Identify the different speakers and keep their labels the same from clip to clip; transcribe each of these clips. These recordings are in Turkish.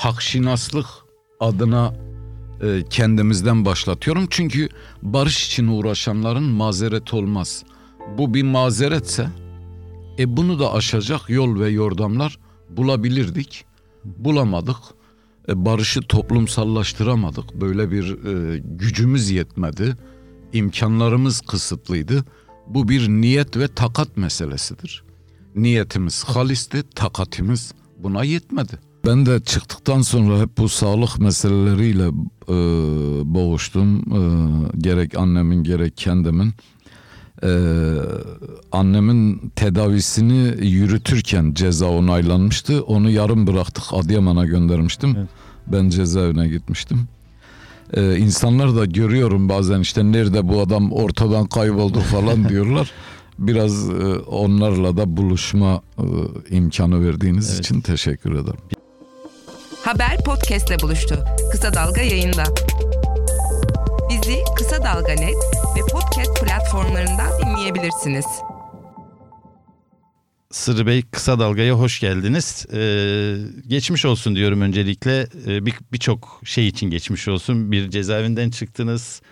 Speaker 1: hakşinaslık adına e, kendimizden başlatıyorum. Çünkü barış için uğraşanların mazeret olmaz. Bu bir mazeretse e bunu da aşacak yol ve yordamlar bulabilirdik. Bulamadık. E, barışı toplumsallaştıramadık. Böyle bir e, gücümüz yetmedi. İmkanlarımız kısıtlıydı. Bu bir niyet ve takat meselesidir. Niyetimiz halisti, takatimiz buna yetmedi. Ben de çıktıktan sonra hep bu sağlık meseleleriyle e, boğuştum. E, gerek annemin gerek kendimin. E, annemin tedavisini yürütürken ceza onaylanmıştı. Onu yarım bıraktık Adıyaman'a göndermiştim. Evet. Ben cezaevine gitmiştim. Ee, insanlar da görüyorum bazen işte nerede bu adam ortadan kayboldu falan diyorlar. Biraz e, onlarla da buluşma e, imkanı verdiğiniz evet. için teşekkür ederim.
Speaker 2: Haber podcastle buluştu. Kısa Dalga yayında. Bizi Kısa Dalga Net ve podcast platformlarından dinleyebilirsiniz.
Speaker 3: Sırrı Bey kısa dalgaya hoş geldiniz. Ee, geçmiş olsun diyorum öncelikle. Ee, Birçok bir şey için geçmiş olsun. Bir cezaevinden çıktınız.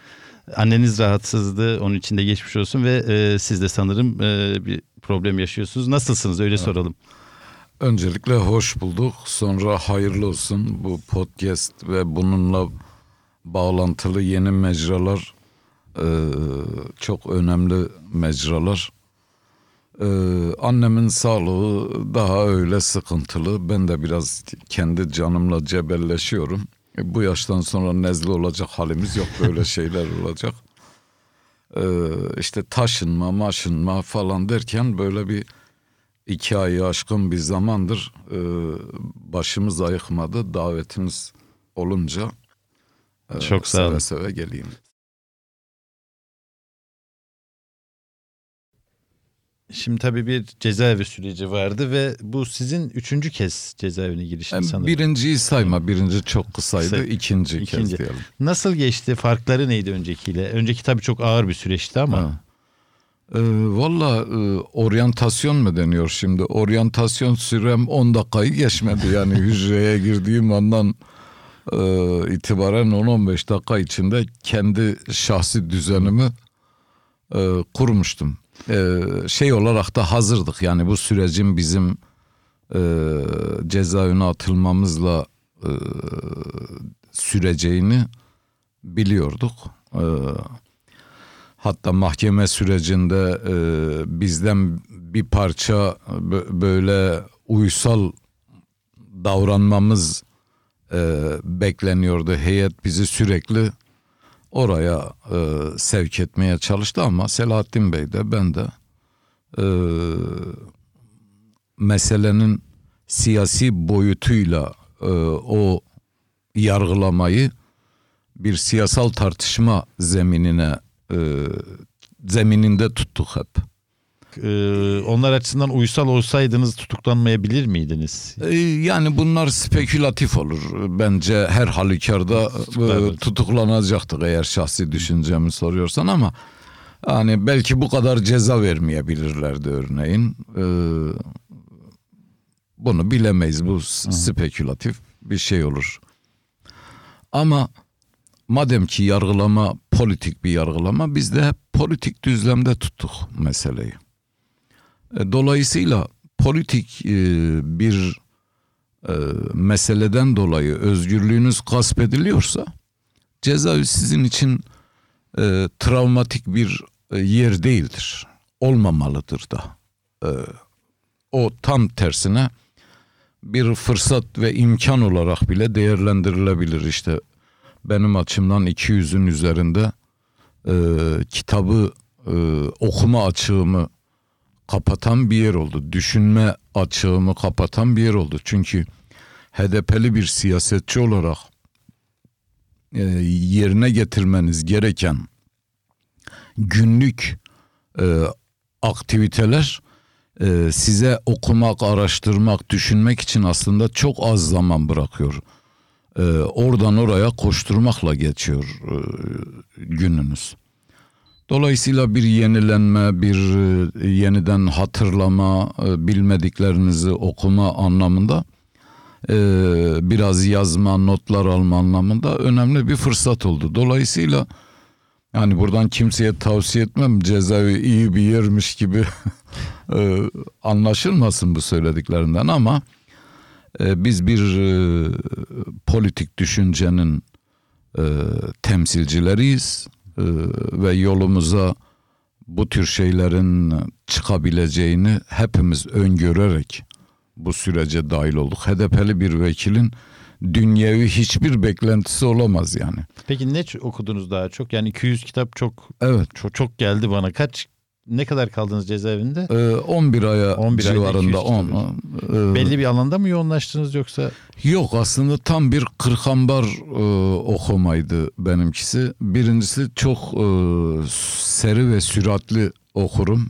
Speaker 3: Anneniz rahatsızdı. Onun için de geçmiş olsun ve e, siz de sanırım e, bir problem yaşıyorsunuz. Nasılsınız öyle evet. soralım.
Speaker 1: Öncelikle hoş bulduk. Sonra hayırlı olsun bu podcast ve bununla bağlantılı yeni mecralar e, çok önemli mecralar. Ee, annemin sağlığı daha öyle sıkıntılı. Ben de biraz kendi canımla cebelleşiyorum. E, bu yaştan sonra nezle olacak halimiz yok. Böyle şeyler olacak. Ee, işte taşınma, maşınma falan derken böyle bir iki ayı aşkın bir zamandır e, başımız ayıkmadı. Davetiniz olunca
Speaker 3: e, çok sağ olun.
Speaker 1: seve seve geleyim.
Speaker 3: Şimdi tabii bir cezaevi süreci vardı ve bu sizin üçüncü kez cezaevine girişiniz yani sanırım.
Speaker 1: Birinciyi sayma. Birinci çok kısaydı. Kısa, ikinci, ikinci kez diyelim.
Speaker 3: Nasıl geçti? Farkları neydi öncekiyle? Önceki tabii çok ağır bir süreçti ama. Ha.
Speaker 1: Ee, Valla e, oryantasyon mu deniyor şimdi? Oryantasyon sürem 10 dakikayı geçmedi. Yani hücreye girdiğim andan e, itibaren 10-15 dakika içinde kendi şahsi düzenimi e, kurmuştum e, şey olarak da hazırdık. Yani bu sürecin bizim e, cezaevine atılmamızla e, süreceğini biliyorduk. E, hatta mahkeme sürecinde e, bizden bir parça böyle uysal davranmamız e, bekleniyordu. Heyet bizi sürekli oraya e, sevk etmeye çalıştı ama Selahattin Bey de ben de e, meselenin siyasi boyutuyla e, o yargılamayı bir siyasal tartışma zeminine e, zemininde tuttuk hep
Speaker 3: e, onlar açısından uysal olsaydınız tutuklanmayabilir miydiniz?
Speaker 1: E, yani bunlar spekülatif olur. Bence her halükarda e, tutuklanacaktık eğer şahsi düşüncemi soruyorsan ama hani belki bu kadar ceza vermeyebilirlerdi örneğin. E, bunu bilemeyiz. Bu spekülatif bir şey olur. Ama madem ki yargılama politik bir yargılama biz de hep politik düzlemde tuttuk meseleyi. E, dolayısıyla politik e, bir e, meseleden dolayı özgürlüğünüz gasp ediliyorsa cezaevi sizin için travmatik bir yer değildir. Olmamalıdır da. O tam tersine bir fırsat ve imkan olarak bile değerlendirilebilir işte. Benim açımdan 200'ün üzerinde e, kitabı e, okuma açığımı kapatan bir yer oldu. Düşünme açığımı kapatan bir yer oldu. Çünkü HDP'li bir siyasetçi olarak e, yerine getirmeniz gereken günlük e, aktiviteler e, size okumak, araştırmak, düşünmek için aslında çok az zaman bırakıyor. E, oradan oraya koşturmakla geçiyor e, gününüz. Dolayısıyla bir yenilenme, bir e, yeniden hatırlama, e, bilmediklerinizi okuma anlamında e, biraz yazma, notlar alma anlamında önemli bir fırsat oldu. Dolayısıyla yani buradan kimseye tavsiye etmem cezaevi iyi bir yermiş gibi e, anlaşılmasın bu söylediklerinden ama biz bir e, politik düşüncenin e, temsilcileriyiz e, ve yolumuza bu tür şeylerin çıkabileceğini hepimiz öngörerek bu sürece dahil olduk. HDP'li bir vekilin dünyevi hiçbir beklentisi olamaz yani.
Speaker 3: Peki ne okudunuz daha çok? Yani 200 kitap çok
Speaker 1: Evet.
Speaker 3: çok, çok geldi bana. Kaç ne kadar kaldınız cezaevinde?
Speaker 1: Ee, 11 aya
Speaker 3: 11 ayda
Speaker 1: civarında
Speaker 3: 200
Speaker 1: on.
Speaker 3: kitap.
Speaker 1: Ee,
Speaker 3: Belli bir alanda mı yoğunlaştınız yoksa?
Speaker 1: Yok aslında tam bir kırkambar e, okumaydı benimkisi. Birincisi çok e, seri ve süratli okurum.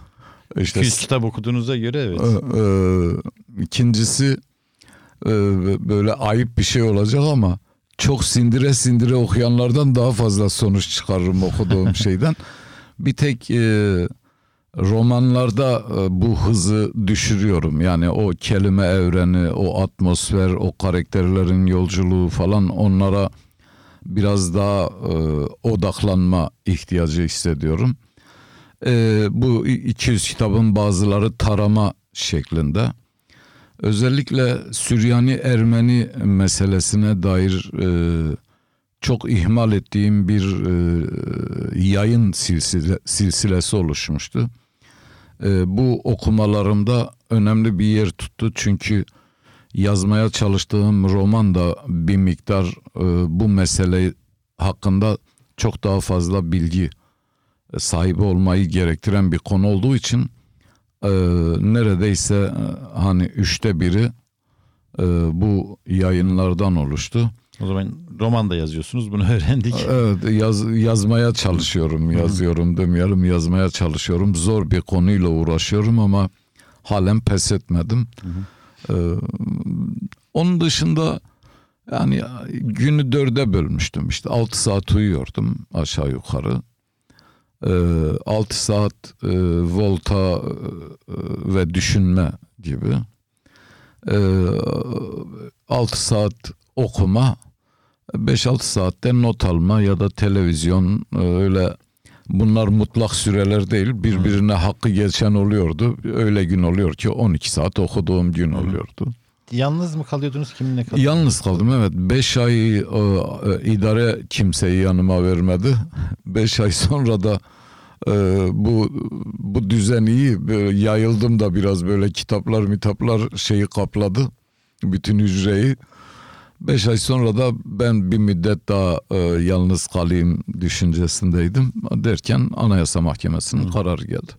Speaker 1: işte
Speaker 3: 200 kitap okuduğunuza göre evet.
Speaker 1: e, e, ikincisi e, böyle ayıp bir şey olacak ama çok sindire sindire okuyanlardan daha fazla sonuç çıkarırım okuduğum şeyden. Bir tek e, romanlarda e, bu hızı düşürüyorum. Yani o kelime evreni, o atmosfer, o karakterlerin yolculuğu falan onlara biraz daha e, odaklanma ihtiyacı hissediyorum. E, bu 200 kitabın bazıları tarama şeklinde. Özellikle Süryani Ermeni meselesine dair e, çok ihmal ettiğim bir e, yayın silsile, silsilesi oluşmuştu. E, bu okumalarımda önemli bir yer tuttu çünkü yazmaya çalıştığım roman da bir miktar e, bu mesele hakkında çok daha fazla bilgi sahibi olmayı gerektiren bir konu olduğu için e, neredeyse e, hani üçte biri e, bu yayınlardan oluştu.
Speaker 3: O zaman roman da yazıyorsunuz bunu öğrendik.
Speaker 1: Evet yaz, yazmaya çalışıyorum yazıyorum demeyelim yazmaya çalışıyorum zor bir konuyla uğraşıyorum ama halen pes etmedim. Ee, onun dışında yani günü dörde bölmüştüm işte altı saat uyuyordum aşağı yukarı. Ee, 6 saat e, volta e, ve düşünme gibi. Ee, 6 saat okuma 5-6 saatte not alma ya da televizyon e, öyle bunlar mutlak süreler değil birbirine hakkı geçen oluyordu. Öyle gün oluyor ki 12 saat okuduğum gün oluyordu.
Speaker 3: Yalnız mı kalıyordunuz kiminle kalıyordunuz?
Speaker 1: Yalnız kaldım evet. 5 ay e, e, idare kimseyi yanıma vermedi. 5 ay sonra da e, bu bu düzen iyi böyle yayıldım da biraz böyle kitaplar mitaplar şeyi kapladı. Bütün hücreyi. 5 ay sonra da ben bir müddet daha e, yalnız kalayım düşüncesindeydim. Derken Anayasa Mahkemesi'nin kararı geldi.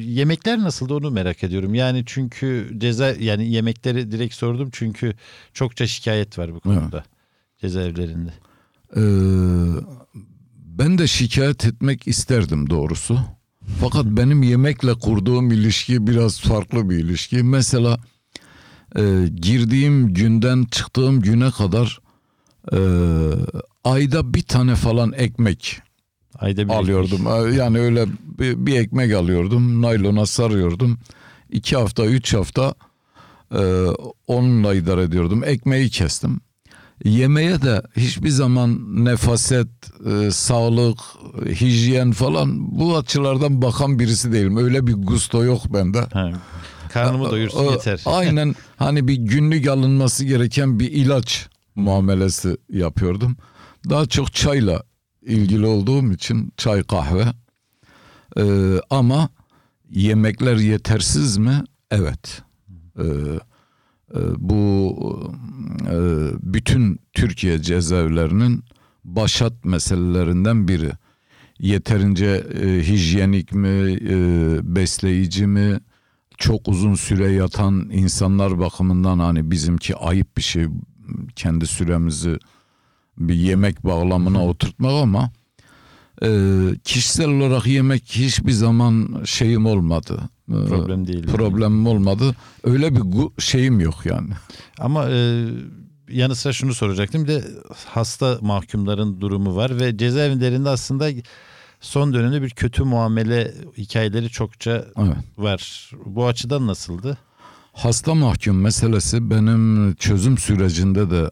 Speaker 3: Yemekler nasıldı onu merak ediyorum. Yani çünkü ceza yani yemekleri direkt sordum çünkü çokça şikayet var bu konuda cezaevlerinde.
Speaker 1: Ee, ben de şikayet etmek isterdim doğrusu. Fakat benim yemekle kurduğum ilişki biraz farklı bir ilişki. Mesela e, girdiğim günden çıktığım güne kadar e, ayda bir tane falan ekmek
Speaker 3: Ayda bir
Speaker 1: alıyordum. Yani öyle bir, bir ekmek alıyordum. Naylona sarıyordum. İki hafta, üç hafta e, onunla idare ediyordum. Ekmeği kestim. Yemeğe de hiçbir zaman nefaset, e, sağlık, hijyen falan bu açılardan bakan birisi değilim. Öyle bir gusto yok bende.
Speaker 3: Ha, karnımı doyursun yeter.
Speaker 1: Aynen hani bir günlük alınması gereken bir ilaç muamelesi yapıyordum. Daha çok çayla ilgili olduğum için çay kahve. Ee, ama yemekler yetersiz mi? Evet. Ee, e, bu e, bütün Türkiye cezaevlerinin başat meselelerinden biri. Yeterince e, hijyenik mi, e, besleyici mi, çok uzun süre yatan insanlar bakımından hani bizimki ayıp bir şey kendi süremizi bir yemek bağlamına oturtmak ama e, kişisel olarak yemek hiçbir zaman şeyim olmadı. E,
Speaker 3: Problem değil.
Speaker 1: Problemim olmadı. Öyle bir şeyim yok yani.
Speaker 3: Ama e, yanı sıra şunu soracaktım. Bir de hasta mahkumların durumu var ve cezaevlerinde aslında son dönemde bir kötü muamele hikayeleri çokça
Speaker 1: Evet.
Speaker 3: var. Bu açıdan nasıldı?
Speaker 1: hasta mahkum meselesi benim çözüm sürecinde de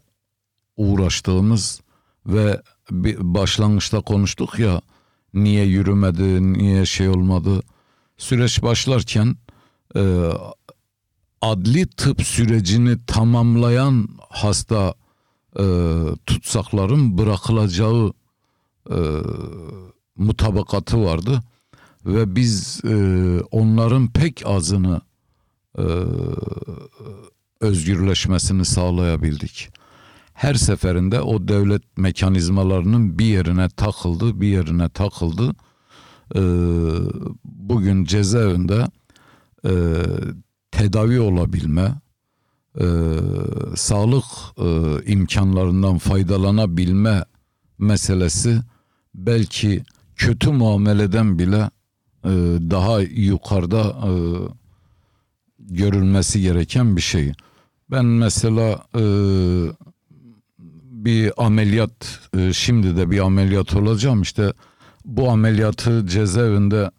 Speaker 1: uğraştığımız ve bir başlangıçta konuştuk ya niye yürümedi, niye şey olmadı. Süreç başlarken e, adli tıp sürecini tamamlayan hasta e, tutsakların bırakılacağı e, mutabakatı vardı ve biz e, onların pek azını e, özgürleşmesini sağlayabildik. Her seferinde o devlet mekanizmalarının bir yerine takıldı, bir yerine takıldı. E, bugün cezaevinde e, tedavi olabilme, e, sağlık e, imkanlarından faydalanabilme meselesi belki kötü muameleden bile e, daha yukarıda e, görülmesi gereken bir şey. Ben mesela e, bir ameliyat e, şimdi de bir ameliyat olacağım. İşte bu ameliyatı cezaevinde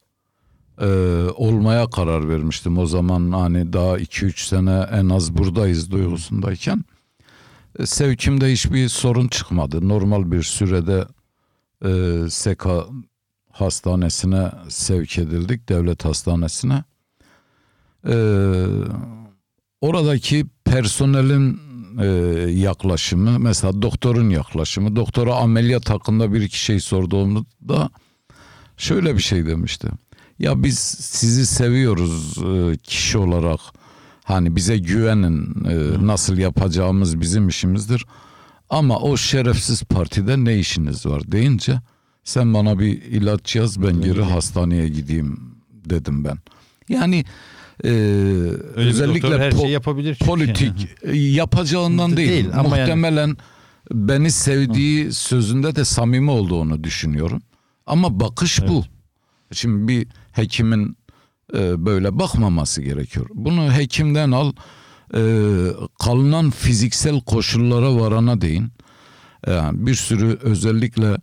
Speaker 1: e, olmaya karar vermiştim. O zaman hani daha 2-3 sene en az buradayız duygusundayken e, sevkimde hiçbir sorun çıkmadı. Normal bir sürede e, SEKA hastanesine sevk edildik devlet hastanesine. E, oradaki personelin e, yaklaşımı mesela doktorun yaklaşımı doktora ameliyat hakkında bir iki şey sorduğumda şöyle bir şey demişti. Ya biz sizi seviyoruz e, kişi olarak. Hani bize güvenin e, nasıl yapacağımız bizim işimizdir ama o şerefsiz partide ne işiniz var deyince sen bana bir ilaç yaz ben geri hastaneye gideyim dedim ben. Yani e,
Speaker 3: Öyle
Speaker 1: özellikle
Speaker 3: her
Speaker 1: po-
Speaker 3: şeyi yapabilir çünkü.
Speaker 1: politik e, yapacağından değil,
Speaker 3: Değil ama yani-
Speaker 1: muhtemelen beni sevdiği sözünde de samimi olduğunu düşünüyorum. Ama bakış bu. Şimdi bir hekimin e, böyle bakmaması gerekiyor. Bunu hekimden al e, kalınan fiziksel koşullara varana değin yani bir sürü özellikle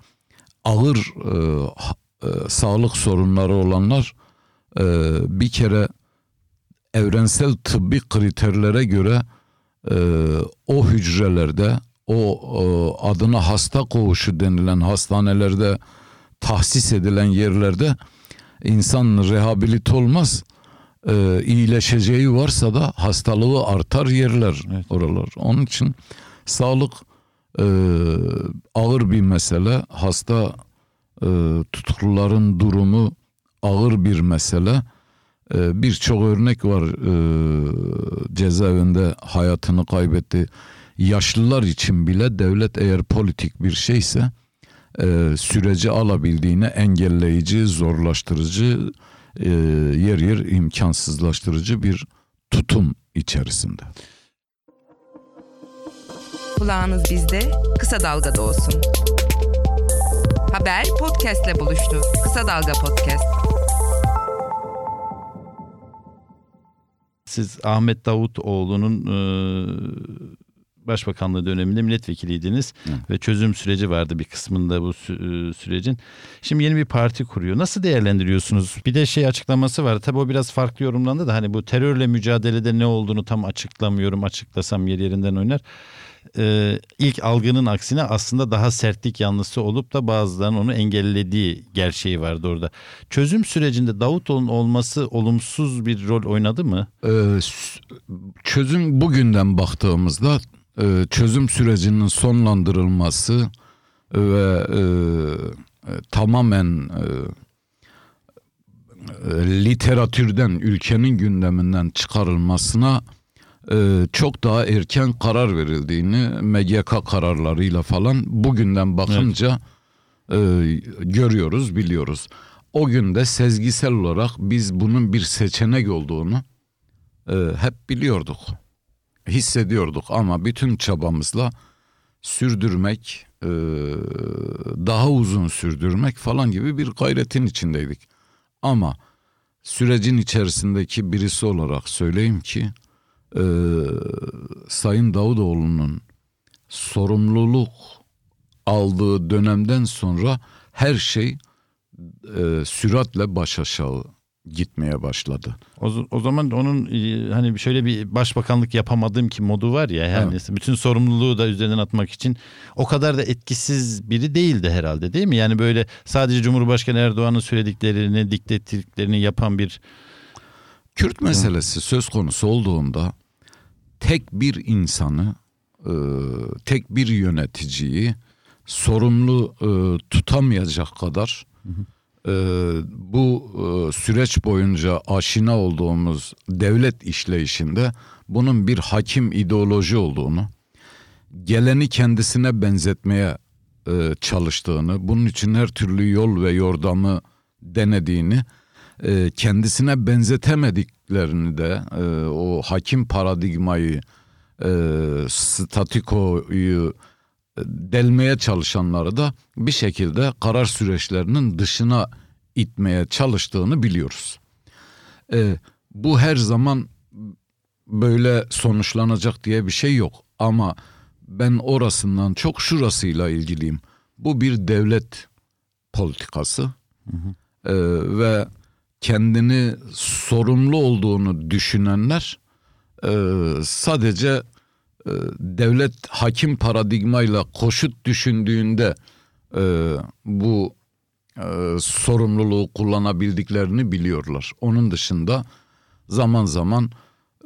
Speaker 1: ağır e, e, sağlık sorunları olanlar e, bir kere evrensel tıbbi kriterlere göre e, o hücrelerde o e, adına hasta koğuşu denilen hastanelerde tahsis edilen yerlerde insan rehabilite olmaz. E, iyileşeceği varsa da hastalığı artar yerler
Speaker 3: Evet.
Speaker 1: oralar. Onun için sağlık e, ağır bir mesele. Hasta e, tutukluların durumu ağır bir mesele. E, Birçok örnek var e, cezaevinde hayatını kaybetti. Yaşlılar için bile devlet eğer politik bir şeyse e, süreci alabildiğine engelleyici, zorlaştırıcı, e, yer yer imkansızlaştırıcı bir tutum içerisinde.
Speaker 2: Kulağınız bizde, Kısa Dalga'da olsun. Haber podcastle buluştu. Kısa Dalga Podcast.
Speaker 3: Siz Ahmet Davutoğlu'nun e, başbakanlığı döneminde milletvekiliydiniz ve çözüm süreci vardı bir kısmında bu e, sürecin. Şimdi yeni bir parti kuruyor. Nasıl değerlendiriyorsunuz? Bir de şey açıklaması var. Tabii o biraz farklı yorumlandı da hani bu terörle mücadelede ne olduğunu tam açıklamıyorum. Açıklasam yer yerinden oynar. Ee, ilk algının aksine aslında daha sertlik yanlısı olup da bazılarının onu engellediği gerçeği vardı orada. Çözüm sürecinde Davutoğlu'nun olması olumsuz bir rol oynadı mı?
Speaker 1: Ee, çözüm bugünden baktığımızda e, çözüm sürecinin sonlandırılması ve e, e, tamamen e, literatürden ülkenin gündeminden çıkarılmasına e, çok daha erken karar verildiğini MGK kararlarıyla falan bugünden bakınca e, görüyoruz biliyoruz. O günde sezgisel olarak biz bunun bir seçenek olduğunu e, hep biliyorduk. Hissediyorduk ama bütün çabamızla sürdürmek, e, daha uzun sürdürmek falan gibi bir gayretin içindeydik. Ama sürecin içerisindeki birisi olarak söyleyeyim ki e, Sayın Davutoğlu'nun sorumluluk aldığı dönemden sonra her şey e, süratle baş aşağı gitmeye başladı.
Speaker 3: O, o zaman onun e, hani şöyle bir başbakanlık yapamadım ki modu var ya yani
Speaker 1: Evet.
Speaker 3: bütün sorumluluğu da üzerinden atmak için o kadar da etkisiz biri değildi herhalde değil mi? Yani böyle sadece Cumhurbaşkanı Erdoğan'ın söylediklerini, dikte ettiklerini yapan bir
Speaker 1: Kürt meselesi söz konusu olduğunda tek bir insanı, e, tek bir yöneticiyi sorumlu e, tutamayacak kadar e, bu e, süreç boyunca aşina olduğumuz devlet işleyişinde bunun bir hakim ideoloji olduğunu, geleni kendisine benzetmeye e, çalıştığını, bunun için her türlü yol ve yordamı denediğini, e, kendisine benzetemediklerini de e, o hakim paradigmayı, e, statikoyu delmeye çalışanları da bir şekilde karar süreçlerinin dışına itmeye çalıştığını biliyoruz. E, bu her zaman böyle sonuçlanacak diye bir şey yok. Ama ben orasından çok şurasıyla ilgiliyim. Bu bir devlet politikası Ee, ve kendini sorumlu olduğunu düşünenler e, sadece e, devlet hakim paradigmayla koşut düşündüğünde e, bu e, sorumluluğu kullanabildiklerini biliyorlar. Onun dışında zaman zaman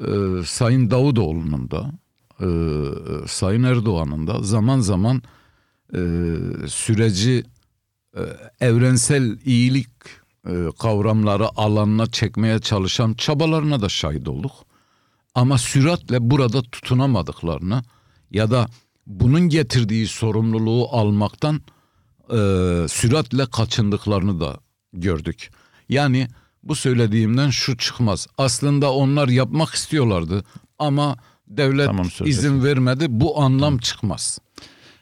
Speaker 1: e, Sayın Davutoğlu'nun da e, Sayın Erdoğan'ın da zaman zaman e, süreci e, evrensel iyilik e, kavramları alanına çekmeye çalışan çabalarına da şahit olduk. Ama süratle burada tutunamadıklarını ya da bunun getirdiği sorumluluğu almaktan e, süratle kaçındıklarını da gördük. Yani bu söylediğimden şu çıkmaz. Aslında onlar yapmak istiyorlardı ama devlet
Speaker 3: Tamam,
Speaker 1: izin vermedi. Bu anlam çıkmaz.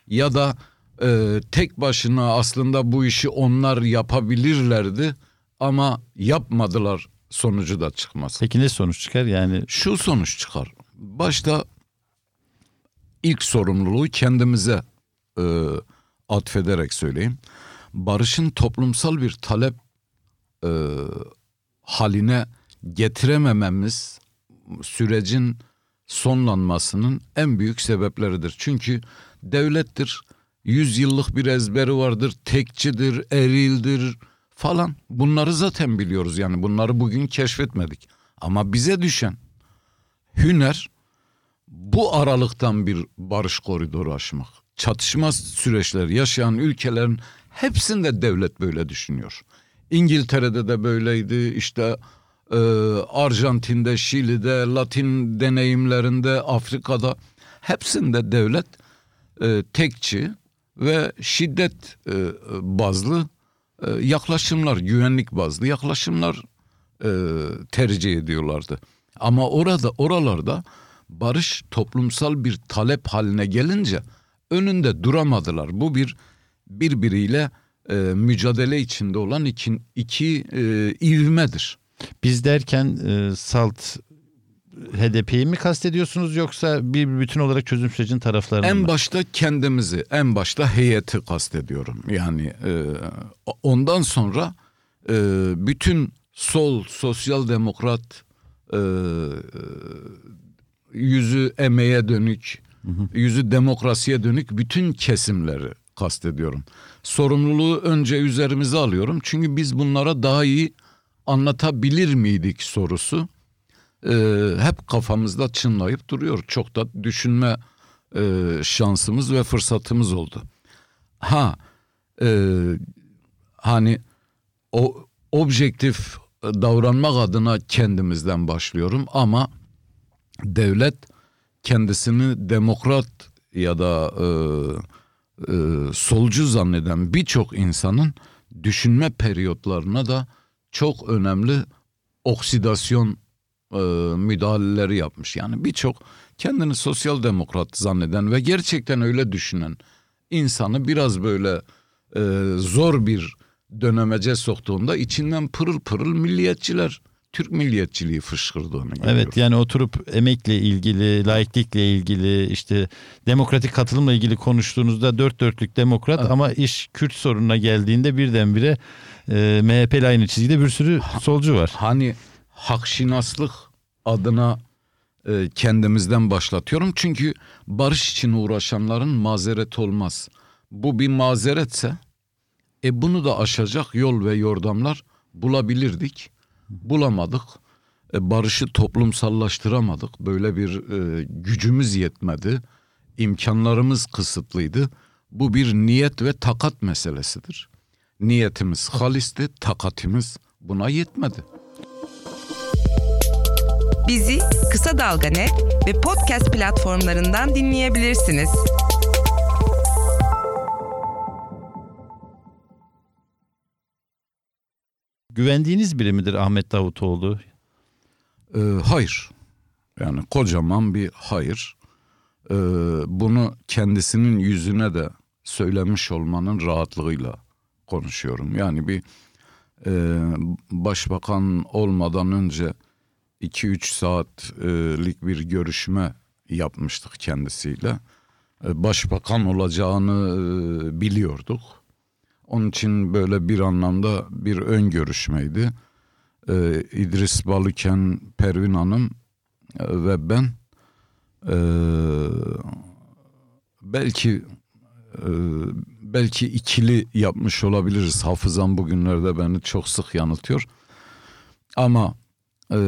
Speaker 1: Ya da e, tek başına aslında bu işi onlar yapabilirlerdi ama yapmadılar sonucu da çıkmaz.
Speaker 3: peki ne sonuç çıkar? Yani
Speaker 1: Şu sonuç çıkar. Başta ilk sorumluluğu kendimize e, atfederek söyleyeyim. Barışın toplumsal bir talep e, haline getiremememiz sürecin sonlanmasının en büyük sebepleridir. Çünkü devlettir, yüzyıllık bir ezberi vardır, tekçidir, erildir falan. Bunları zaten biliyoruz yani bunları bugün keşfetmedik. Ama bize düşen hüner bu aralıktan bir barış koridoru aşmak. Çatışma süreçleri yaşayan ülkelerin hepsinde devlet böyle düşünüyor. İngiltere'de de böyleydi işte e, Arjantin'de, Şili'de, Latin deneyimlerinde, Afrika'da hepsinde devlet e, tekçi ve şiddet e, bazlı e, yaklaşımlar, güvenlik bazlı yaklaşımlar e, tercih ediyorlardı. Ama orada oralarda barış toplumsal bir talep haline gelince önünde duramadılar. Bu bir birbiriyle e, mücadele içinde olan iki, iki e, ivmedir.
Speaker 3: biz derken e, salt HDP'yi mi kastediyorsunuz yoksa bir bütün olarak çözüm sürecinin taraflarını
Speaker 1: En
Speaker 3: mı?
Speaker 1: başta kendimizi, en başta heyeti kastediyorum. Yani e, ondan sonra e, bütün sol, sosyal demokrat, e, yüzü emeğe dönük, yüzü demokrasiye dönük bütün kesimleri kastediyorum. Sorumluluğu önce üzerimize alıyorum. Çünkü biz bunlara daha iyi anlatabilir miydik sorusu e, hep kafamızda çınlayıp duruyor. Çok da düşünme e, şansımız ve fırsatımız oldu. Ha e, hani o objektif davranmak adına kendimizden başlıyorum ama devlet kendisini demokrat ya da e, e, solcu zanneden birçok insanın düşünme periyotlarına da çok önemli oksidasyon e, müdahaleleri yapmış. Yani birçok kendini sosyal demokrat zanneden ve gerçekten öyle düşünen insanı biraz böyle e, zor bir dönemece soktuğunda içinden pırıl pırıl milliyetçiler Türk milliyetçiliği fışkırdığını görüyorum.
Speaker 3: Evet yani oturup emekle ilgili, laiklikle ilgili, işte demokratik katılımla ilgili konuştuğunuzda dört dörtlük demokrat
Speaker 1: Evet.
Speaker 3: ama iş Kürt sorununa geldiğinde birdenbire e, MHP ile aynı çizgide bir sürü solcu var.
Speaker 1: Hani hakşinaslık adına e, kendimizden başlatıyorum. Çünkü barış için uğraşanların mazeret olmaz. Bu bir mazeretse e bunu da aşacak yol ve yordamlar bulabilirdik. Bulamadık. E, barışı toplumsallaştıramadık. Böyle bir e, gücümüz yetmedi. İmkanlarımız kısıtlıydı. Bu bir niyet ve takat meselesidir. Niyetimiz halisti, takatimiz buna yetmedi.
Speaker 2: Bizi Kısa Dalga Net ve podcast platformlarından dinleyebilirsiniz.
Speaker 3: Güvendiğiniz biri midir Ahmet Davutoğlu?
Speaker 1: Ee, hayır. Yani kocaman bir hayır. Ee, bunu kendisinin yüzüne de söylemiş olmanın rahatlığıyla konuşuyorum. Yani bir e, başbakan olmadan önce 2-3 saatlik bir görüşme yapmıştık kendisiyle. Başbakan olacağını biliyorduk. Onun için böyle bir anlamda bir ön görüşmeydi. İdris Balıken, Pervin Hanım ve ben belki belki ikili yapmış olabiliriz. Hafızam bugünlerde beni çok sık yanıltıyor. Ama e,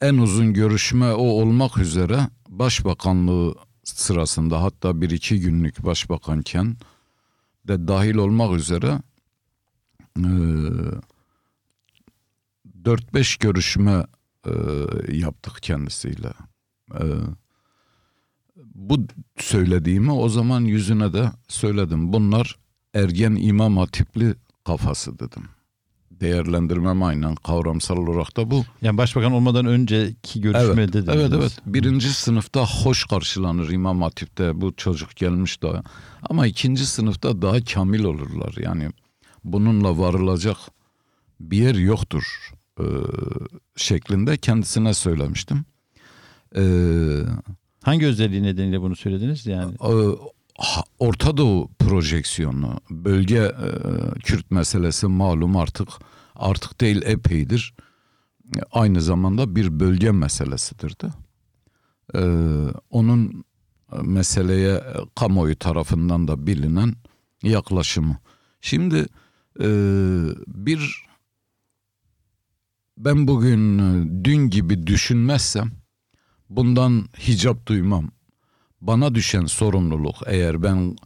Speaker 1: en uzun görüşme o olmak üzere başbakanlığı sırasında hatta bir iki günlük başbakanken de dahil olmak üzere e, 4-5 görüşme e, yaptık kendisiyle. E, bu söylediğimi o zaman yüzüne de söyledim. Bunlar ergen imam hatipli kafası dedim. Değerlendirmem aynen kavramsal olarak da bu.
Speaker 3: Yani başbakan olmadan önceki görüşmede
Speaker 1: Evet,
Speaker 3: dediniz.
Speaker 1: evet, evet. Birinci sınıfta hoş karşılanır İmam Hatip'te bu çocuk gelmiş daha. Ama ikinci sınıfta daha kamil olurlar. Yani bununla varılacak bir yer yoktur e, şeklinde kendisine söylemiştim. E,
Speaker 3: Hangi özelliği nedeniyle bunu söylediniz? Yani
Speaker 1: e, Orta Doğu projeksiyonu, bölge e, Kürt meselesi malum artık artık değil epeydir. Aynı zamanda bir bölge meselesidir de. E, onun meseleye e, kamuoyu tarafından da bilinen yaklaşımı. Şimdi e, bir ben bugün e, dün gibi düşünmezsem bundan hicap duymam bana düşen sorumluluk eğer ben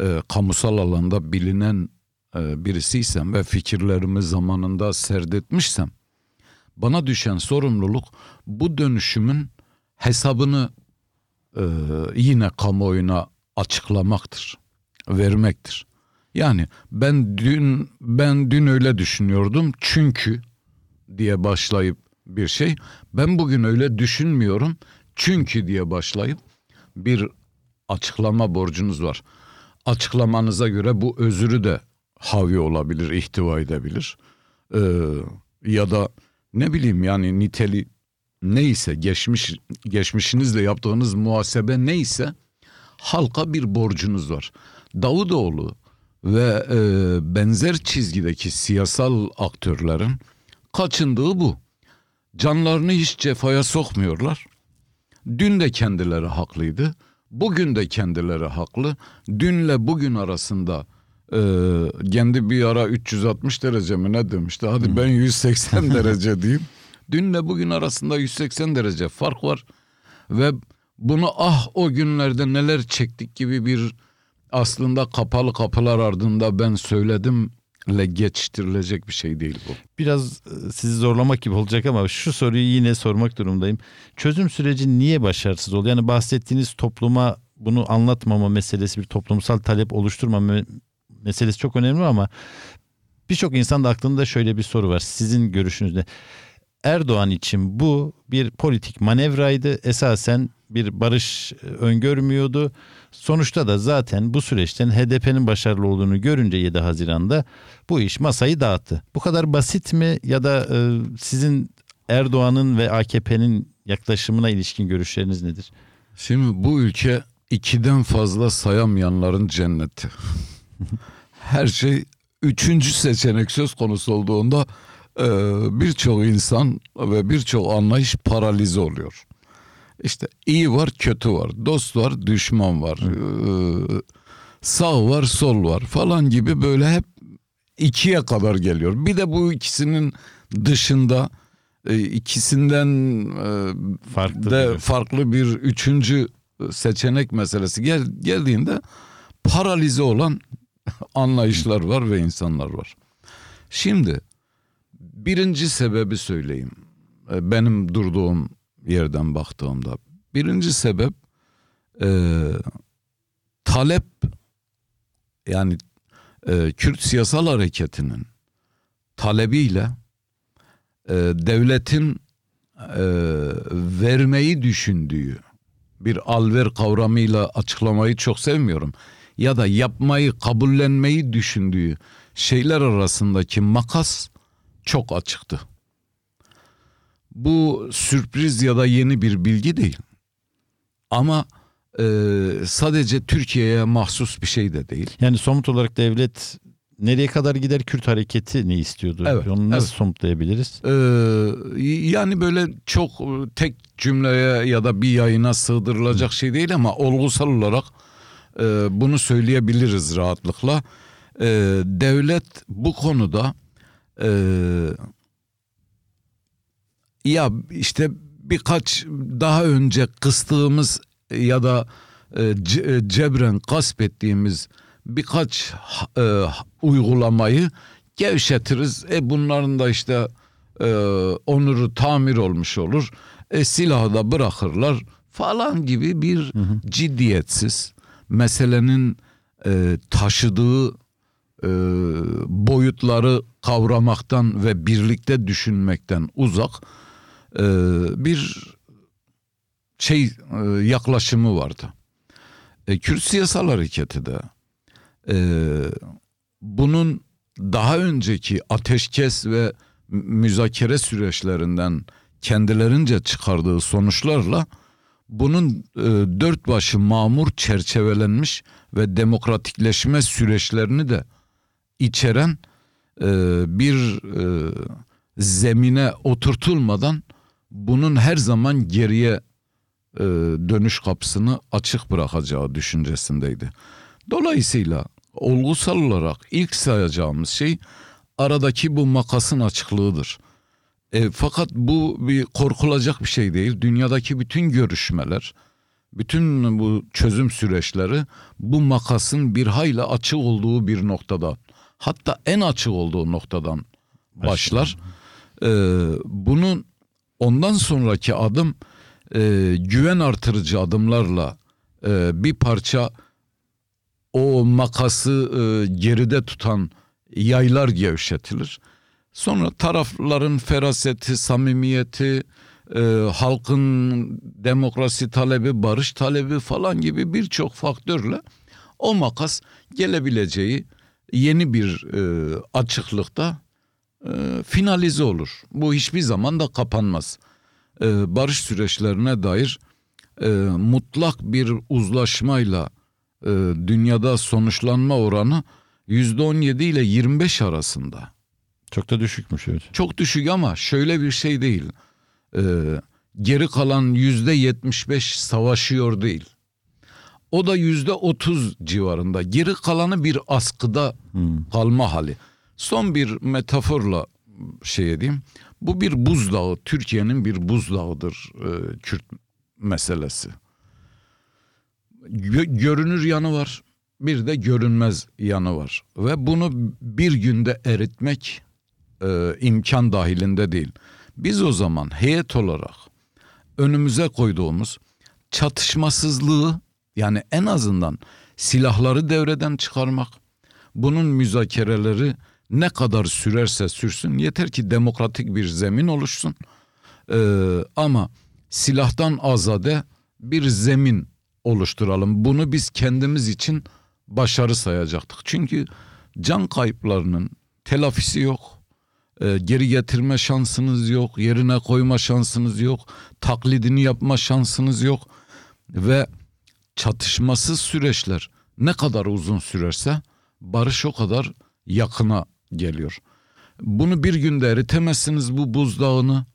Speaker 1: e, kamusal alanda bilinen e, birisiysem ve fikirlerimi zamanında serdetmişsem bana düşen sorumluluk bu dönüşümün hesabını e, yine kamuoyuna açıklamaktır, vermektir. Yani ben dün ben dün öyle düşünüyordum çünkü diye başlayıp bir şey. Ben bugün öyle düşünmüyorum çünkü diye başlayıp bir açıklama borcunuz var. Açıklamanıza göre bu özürü de havi olabilir, ihtiva edebilir. Ee, ya da ne bileyim yani niteli neyse geçmiş geçmişinizle yaptığınız muhasebe neyse halka bir borcunuz var. Davutoğlu ve e, benzer çizgideki siyasal aktörlerin kaçındığı bu. Canlarını hiç cefaya sokmuyorlar. Dün de kendileri haklıydı. Bugün de kendileri haklı. Dünle bugün arasında e, kendi bir ara 360 derece mi ne demişti? Hadi ben 180 derece diyeyim. Dünle bugün arasında 180 derece fark var. Ve bunu ah o günlerde neler çektik gibi bir aslında kapalı kapılar ardında ben söyledim le geçiştirilecek bir şey değil bu.
Speaker 3: biraz e, sizi zorlamak gibi olacak ama şu soruyu yine sormak durumdayım. Çözüm süreci niye başarısız oldu? Yani bahsettiğiniz topluma bunu anlatmama meselesi bir toplumsal talep oluşturmama me- meselesi çok önemli ama birçok insan da aklında şöyle bir soru var. Sizin görüşünüzde Erdoğan için bu bir politik manevraydı. Esasen bir barış e, öngörmüyordu. Sonuçta da zaten bu süreçten HDP'nin başarılı olduğunu görünce 7 Haziran'da bu iş masayı dağıttı. Bu kadar basit mi ya da e, sizin Erdoğan'ın ve AKP'nin yaklaşımına ilişkin görüşleriniz nedir?
Speaker 1: Şimdi bu ülke ikiden fazla sayamayanların cenneti. Her şey üçüncü seçenek söz konusu olduğunda birçok insan ve birçok anlayış paralize oluyor. İşte iyi var, kötü var, dost var, düşman var, e, sağ var, sol var falan gibi böyle hep ikiye kadar geliyor. Bir de bu ikisinin dışında e, ikisinden e,
Speaker 3: Farklı
Speaker 1: de
Speaker 3: bir-
Speaker 1: farklı bir üçüncü seçenek meselesi gel, geldiğinde paralize olan anlayışlar var ve insanlar var. Şimdi birinci sebebi söyleyeyim. E, Benim durduğum yerden baktığımda. Birinci sebep e, talep yani e, Kürt siyasal hareketinin talebiyle e, devletin e, vermeyi düşündüğü bir alver kavramıyla açıklamayı çok sevmiyorum. Ya da yapmayı, kabullenmeyi düşündüğü şeyler arasındaki makas çok açıktı. Bu sürpriz ya da yeni bir bilgi değil. Ama e, sadece Türkiye'ye mahsus bir şey de değil.
Speaker 3: Yani somut olarak devlet nereye kadar gider Kürt hareketi ne istiyordu?
Speaker 1: Evet,
Speaker 3: Onu nasıl
Speaker 1: evet.
Speaker 3: somutlayabiliriz?
Speaker 1: Ee, yani böyle çok tek cümleye ya da bir yayına sığdırılacak şey değil ama olgusal olarak e, bunu söyleyebiliriz rahatlıkla. E, devlet bu konuda e, ya işte birkaç daha önce kıstığımız ya da e, e, cebren gasp ettiğimiz birkaç e, uygulamayı gevşetiriz. E bunların da işte e, onuru tamir olmuş olur. E silahı da bırakırlar falan gibi bir ciddiyetsiz meselenin e, taşıdığı e, boyutları kavramaktan ve birlikte düşünmekten uzak e, bir şey e, yaklaşımı vardı. E, Kürt siyasal hareketi de e, bunun daha önceki ateşkes ve mü- müzakere süreçlerinden kendilerince çıkardığı sonuçlarla bunun e, dört başı mamur çerçevelenmiş ve demokratikleşme süreçlerini de içeren e, bir e, zemine oturtulmadan bunun her zaman geriye e, dönüş kapısını açık bırakacağı düşüncesindeydi. Dolayısıyla olgusal olarak ilk sayacağımız şey aradaki bu makasın açıklığıdır. E, fakat bu bir korkulacak bir şey değil. Dünyadaki bütün görüşmeler, bütün bu çözüm süreçleri bu makasın bir hayli açık olduğu bir noktada, hatta en açık olduğu noktadan başlar. E, bunun ondan sonraki adım e, güven artırıcı adımlarla e, bir parça o makası e, geride tutan yaylar gevşetilir. Sonra tarafların feraseti, samimiyeti, e, halkın demokrasi talebi, barış talebi falan gibi birçok faktörle o makas gelebileceği yeni bir e, açıklıkta e, finalize olur. Bu hiçbir zaman da kapanmaz. E, barış süreçlerine dair e, mutlak bir uzlaşmayla e, dünyada sonuçlanma oranı %17 ile 25 arasında.
Speaker 3: Çok da düşükmüş evet.
Speaker 1: Çok düşük ama şöyle bir şey değil. Ee, geri kalan yüzde 75 savaşıyor değil. O da yüzde 30 civarında. Geri kalanı bir askıda kalma hali. Son bir metaforla şey edeyim. Bu bir buzdağı. Türkiye'nin bir buzdağıdır e, Kürt meselesi. Gö- görünür yanı var. Bir de görünmez yanı var. Ve bunu bir günde eritmek e, imkan dahilinde değil. Biz o zaman heyet olarak önümüze koyduğumuz çatışmasızlığı yani en azından silahları devreden çıkarmak, bunun müzakereleri ne kadar sürerse sürsün yeter ki demokratik bir zemin oluşsun. Ee, ama silahtan azade bir zemin oluşturalım. Bunu biz kendimiz için başarı sayacaktık. Çünkü can kayıplarının telafisi yok. e, geri getirme şansınız yok, yerine koyma şansınız yok, taklidini yapma şansınız yok ve çatışmasız süreçler ne kadar uzun sürerse barış o kadar yakına geliyor. Bunu bir günde eritemezsiniz bu buzdağını.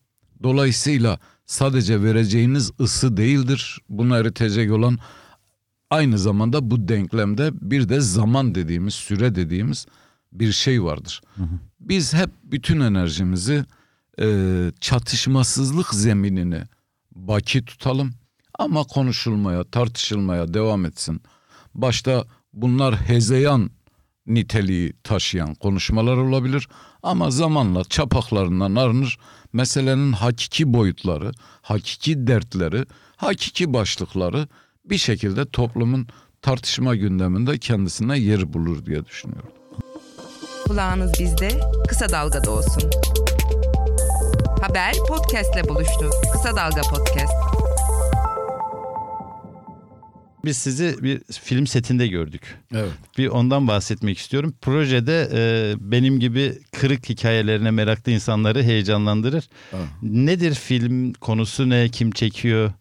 Speaker 1: Dolayısıyla sadece vereceğiniz ısı değildir. Bunu eritecek olan aynı zamanda bu denklemde bir de zaman dediğimiz, süre dediğimiz bir şey vardır. Hı hı. Biz hep bütün enerjimizi e, çatışmasızlık zeminini baki tutalım ama konuşulmaya, tartışılmaya devam etsin. Başta bunlar hezeyan niteliği taşıyan konuşmalar olabilir ama zamanla çapaklarından arınır meselenin hakiki boyutları, hakiki dertleri, hakiki başlıkları bir şekilde toplumun tartışma gündeminde kendisine yer bulur diye düşünüyorum.
Speaker 2: Kulağınız bizde, kısa dalgada olsun. Haber podcastle buluştu. Kısa Dalga Podcast.
Speaker 3: Biz sizi bir film setinde gördük.
Speaker 1: Evet.
Speaker 3: Bir ondan bahsetmek istiyorum. Projede e, benim gibi kırık hikayelerine meraklı insanları heyecanlandırır. Evet. Nedir film konusu ne? Kim çekiyor?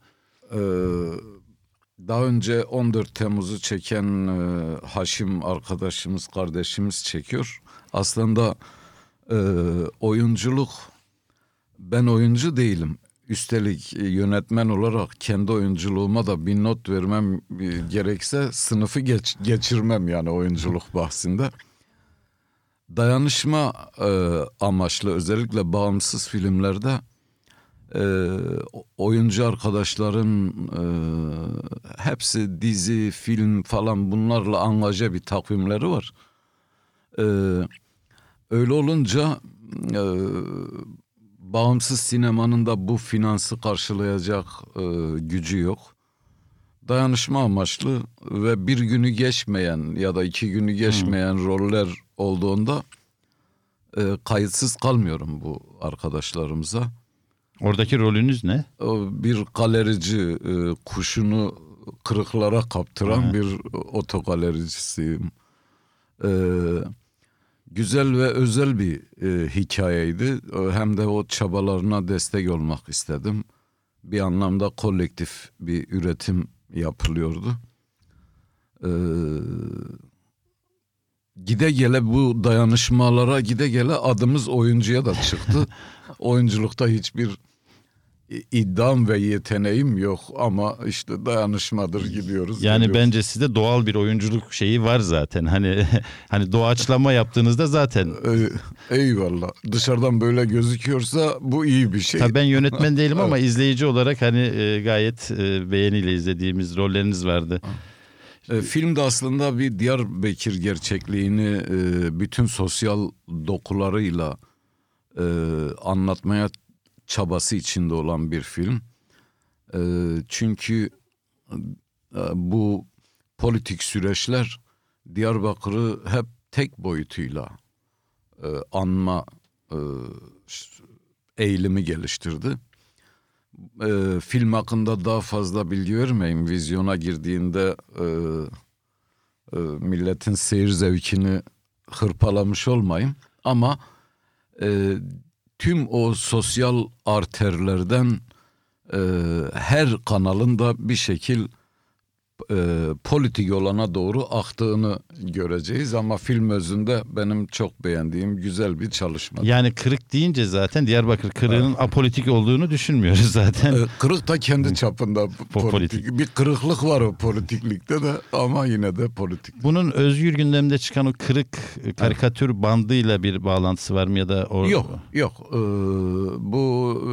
Speaker 3: Ee,
Speaker 1: daha önce 14 Temmuz'u çeken e, Haşim arkadaşımız, kardeşimiz çekiyor. Aslında e, oyunculuk, ben oyuncu değilim. Üstelik e, yönetmen olarak kendi oyunculuğuma da bir not vermem e, gerekse sınıfı geç, geçirmem yani oyunculuk bahsinde. Dayanışma e, amaçlı özellikle bağımsız filmlerde e, oyuncu arkadaşların e, hepsi dizi, film falan bunlarla angaja bir takvimleri var. E, öyle olunca e, bağımsız sinemanın da bu finansı karşılayacak e, gücü yok. Dayanışma amaçlı ve bir günü geçmeyen ya da iki günü geçmeyen hmm. roller olduğunda e, kayıtsız kalmıyorum bu arkadaşlarımıza.
Speaker 3: Oradaki rolünüz ne?
Speaker 1: Bir galerici e, kuşunu kırıklara kaptıran hmm. bir otogalericisiyim. Eee güzel ve özel bir e, hikayeydi. Hem de o çabalarına destek olmak istedim. Bir anlamda kolektif bir üretim yapılıyordu. Ee, gide gele bu dayanışmalara gide gele adımız oyuncuya da çıktı. Oyunculukta hiçbir iddiam ve yeteneğim yok ama işte dayanışmadır gidiyoruz.
Speaker 3: Yani geliyoruz. bence sizde doğal bir oyunculuk şeyi var zaten. Hani hani doğaçlama yaptığınızda zaten.
Speaker 1: eyvallah. Dışarıdan böyle gözüküyorsa bu iyi bir şey.
Speaker 3: Tabii ben yönetmen değilim ama izleyici olarak hani e, gayet e, beğeniyle izlediğimiz rolleriniz vardı.
Speaker 1: E, film de aslında bir Diyarbakır gerçekliğini e, bütün sosyal dokularıyla e, anlatmaya çabası içinde olan bir film. E, çünkü e, bu politik süreçler Diyarbakır'ı hep tek boyutuyla e, anma e, eğilimi geliştirdi. E, film hakkında daha fazla bilgi vermeyeyim. Vizyona girdiğinde e, e, milletin seyir zevkini hırpalamış olmayayım. Ama e, tüm o sosyal arterlerden e, her kanalın da bir şekil e, politik olana doğru aktığını göreceğiz ama film özünde benim çok beğendiğim güzel bir çalışma.
Speaker 3: Yani kırık deyince zaten Diyarbakır kırığının evet. apolitik olduğunu düşünmüyoruz zaten.
Speaker 1: E, kırık da kendi çapında politik. politik. Bir kırıklık var o politiklikte de ama yine de politik.
Speaker 3: Bunun özgür gündemde çıkan o kırık karikatür evet. bandıyla bir bağlantısı var mı ya da
Speaker 1: o... Yok yok. Ee, bu e,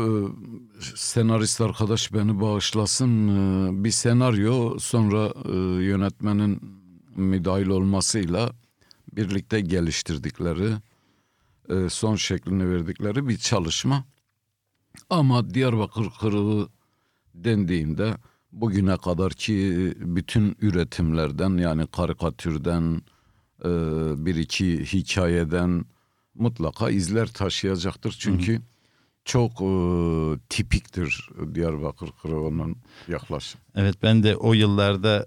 Speaker 1: senarist arkadaş beni bağışlasın ee, bir senaryo sonra e, yönetmenin müdahil olmasıyla birlikte geliştirdikleri e, son şeklini verdikleri bir çalışma. Ama Diyarbakır kırığı dendiğinde bugüne kadar ki bütün üretimlerden yani karikatürden e, bir iki hikayeden mutlaka izler taşıyacaktır. Çünkü hı hı çok e, tipiktir Diyarbakır Kırıvı'nın yaklaşım.
Speaker 3: Evet ben de o yıllarda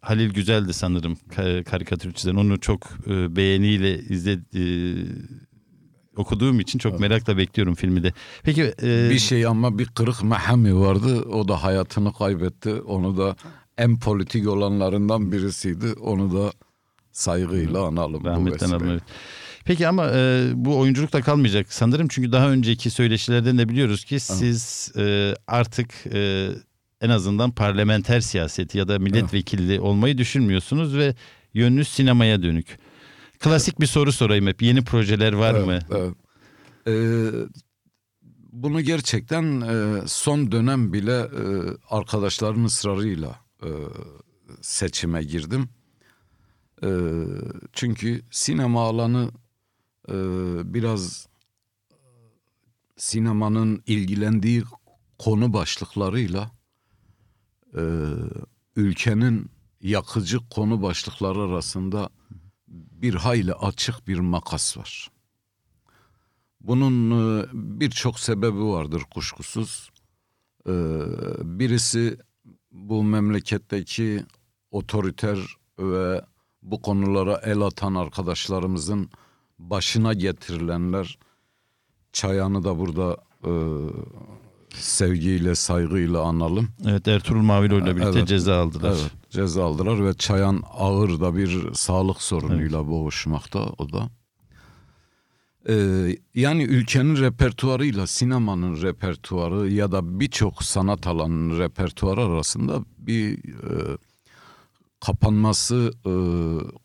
Speaker 3: Halil Güzel'di sanırım karikatür çizen. Onu çok e, beğeniyle izledi. okuduğum için çok merakla bekliyorum filmi de. Peki e,
Speaker 1: Bir şey ama bir kırık Mahami vardı. O da hayatını kaybetti. Onu da en politik olanlarından birisiydi. Onu da saygıyla analım. bu
Speaker 3: rahmetten
Speaker 1: vesileyle.
Speaker 3: alın. evet. Peki ama e, bu oyunculukta kalmayacak sanırım çünkü daha önceki söyleşilerden de biliyoruz ki siz e, artık e, en azından parlamenter siyaseti ya da milletvekilliği olmayı düşünmüyorsunuz ve yönünüz sinemaya dönük. Klasik bir soru sorayım hep. Yeni projeler var mı?
Speaker 1: Evet, evet. Ee, bunu gerçekten e, son dönem bile e, arkadaşlarımın ısrarıyla e, seçime girdim. E, çünkü sinema alanı e, biraz sinemanın ilgilendiği konu başlıklarıyla e, ülkenin yakıcı konu başlıkları arasında bir hayli açık bir makas var. Bunun e, birçok sebebi vardır kuşkusuz. E, Birisi bu memleketteki otoriter ve bu konulara el atan arkadaşlarımızın başına getirilenler. Çayan'ı da burada e, sevgiyle, saygıyla analım.
Speaker 3: Evet Ertuğrul Maviloğlu ile birlikte
Speaker 1: Evet.
Speaker 3: ceza aldılar.
Speaker 1: Evet, ceza aldılar ve Çayan ağır da bir sağlık sorunuyla boğuşmakta o da. Ee, yani ülkenin repertuarıyla sinemanın repertuarı ya da birçok sanat alanının repertuarı arasında bir e, kapanması e,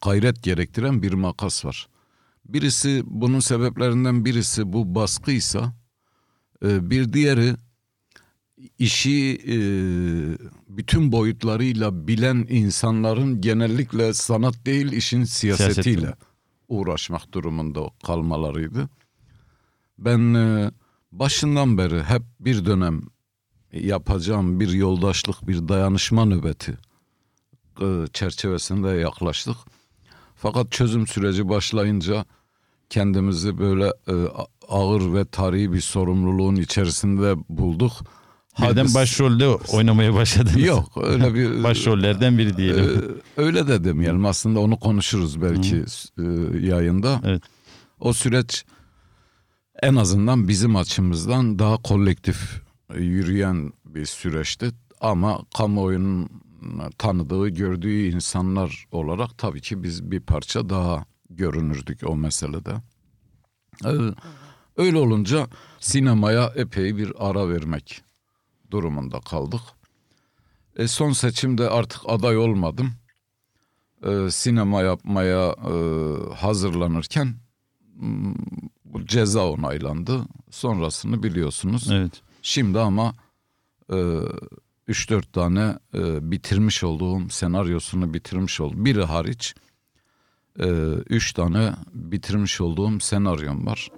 Speaker 1: gayret gerektiren bir makas var. Birisi bunun sebeplerinden birisi bu baskıysa e, bir diğeri işi e, bütün boyutlarıyla bilen insanların genellikle sanat değil işin siyasetiyle
Speaker 3: Siyaseti.
Speaker 1: uğraşmak durumunda kalmalarıydı. Ben e, başından beri hep bir dönem yapacağım bir yoldaşlık, bir dayanışma nöbeti çerçevesinde yaklaştık. Fakat çözüm süreci başlayınca kendimizi böyle e, ağır ve tarihi bir sorumluluğun içerisinde bulduk.
Speaker 3: Birden başrolde oynamaya başladınız.
Speaker 1: Yok öyle bir
Speaker 3: Başrollerden biri diyelim.
Speaker 1: e, öyle de demeyelim aslında onu konuşuruz belki e, yayında.
Speaker 3: Evet.
Speaker 1: O süreç en azından bizim açımızdan daha kolektif yürüyen bir süreçti. Ama kamuoyunun tanıdığı, gördüğü insanlar olarak tabii ki biz bir parça daha görünürdük o meselede. Ee, Öyle olunca sinemaya epey bir ara vermek durumunda kaldık. E, son seçimde artık aday olmadım. E, sinema yapmaya e, hazırlanırken m, bu ceza onaylandı. Sonrasını biliyorsunuz.
Speaker 3: Evet.
Speaker 1: Şimdi ama e, 3-4 tane e, bitirmiş olduğum senaryosunu bitirmiş oldum. Biri hariç 3 tane bitirmiş olduğum senaryom var.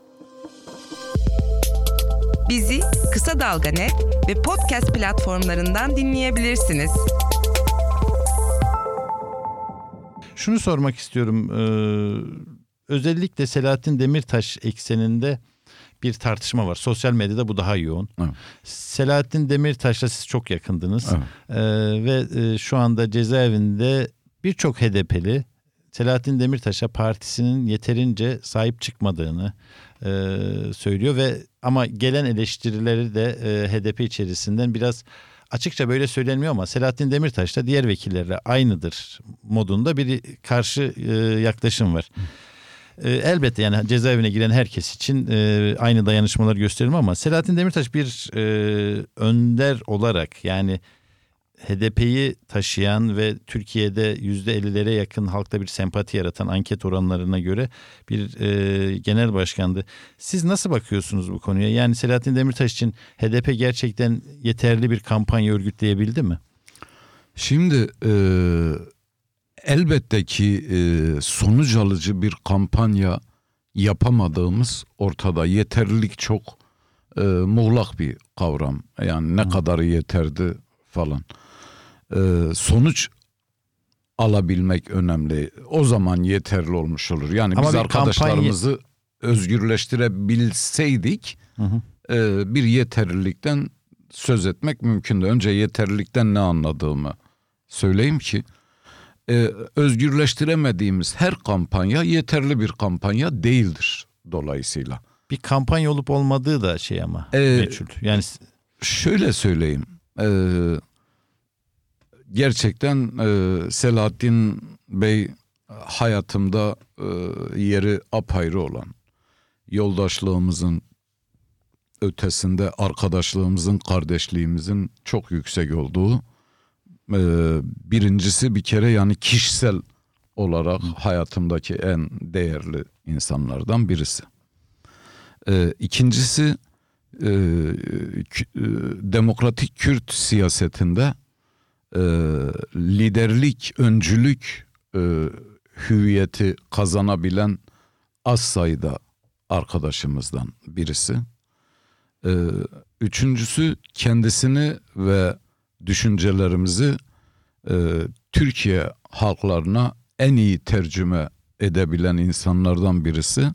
Speaker 2: Bizi Kısa Dalga Net ve podcast platformlarından dinleyebilirsiniz.
Speaker 3: Şunu sormak istiyorum. Ee, özellikle Selahattin Demirtaş ekseninde bir tartışma var. Sosyal medyada bu daha yoğun.
Speaker 1: Evet.
Speaker 3: Selahattin Demirtaş'la siz çok yakındınız.
Speaker 1: Evet.
Speaker 3: Ee, ve e, şu anda cezaevinde birçok HDP'li Selahattin Demirtaş'a partisinin yeterince sahip çıkmadığını e, söylüyor ve ama gelen eleştirileri de e, HDP içerisinden biraz açıkça böyle söylenmiyor ama Selahattin Demirtaş da diğer vekillerle aynıdır modunda bir karşı e, yaklaşım var. E, elbette yani cezaevine giren herkes için e, aynı dayanışmalar gösterilme ama Selahattin Demirtaş bir e, önder olarak yani HDP'yi taşıyan ve Türkiye'de %50'lere yakın halkta bir sempati yaratan anket oranlarına göre bir e, genel başkandı. Siz nasıl bakıyorsunuz bu konuya? Yani Selahattin Demirtaş için HDP gerçekten yeterli bir kampanya örgütleyebildi mi?
Speaker 1: Şimdi e, elbette ki e, sonuç alıcı bir kampanya yapamadığımız ortada. Yeterlilik çok e, muğlak bir kavram. Yani ne kadarı yeterdi falan. E, sonuç alabilmek önemli. O zaman yeterli olmuş olur. Yani
Speaker 3: Ama
Speaker 1: biz arkadaşlarımızı özgürleştirebilseydik e, bir yeterlilikten söz etmek mümkündü. Önce yeterlilikten ne anladığımı söyleyeyim ki e, özgürleştiremediğimiz her kampanya yeterli bir kampanya değildir dolayısıyla.
Speaker 3: Bir kampanya olup olmadığı da şey ama
Speaker 1: Ee,
Speaker 3: meçhul. Yani
Speaker 1: Şöyle söyleyeyim. Ee, gerçekten e, Selahattin Bey hayatımda e, yeri apayrı olan, yoldaşlığımızın ötesinde arkadaşlığımızın, kardeşliğimizin çok yüksek olduğu e, birincisi bir kere yani kişisel olarak hayatımdaki en değerli insanlardan birisi. E, ikincisi e, e, demokratik Kürt siyasetinde e, liderlik, öncülük e, hüviyeti kazanabilen az sayıda arkadaşımızdan birisi. E, üçüncüsü kendisini ve düşüncelerimizi e, Türkiye halklarına en iyi tercüme edebilen insanlardan birisi.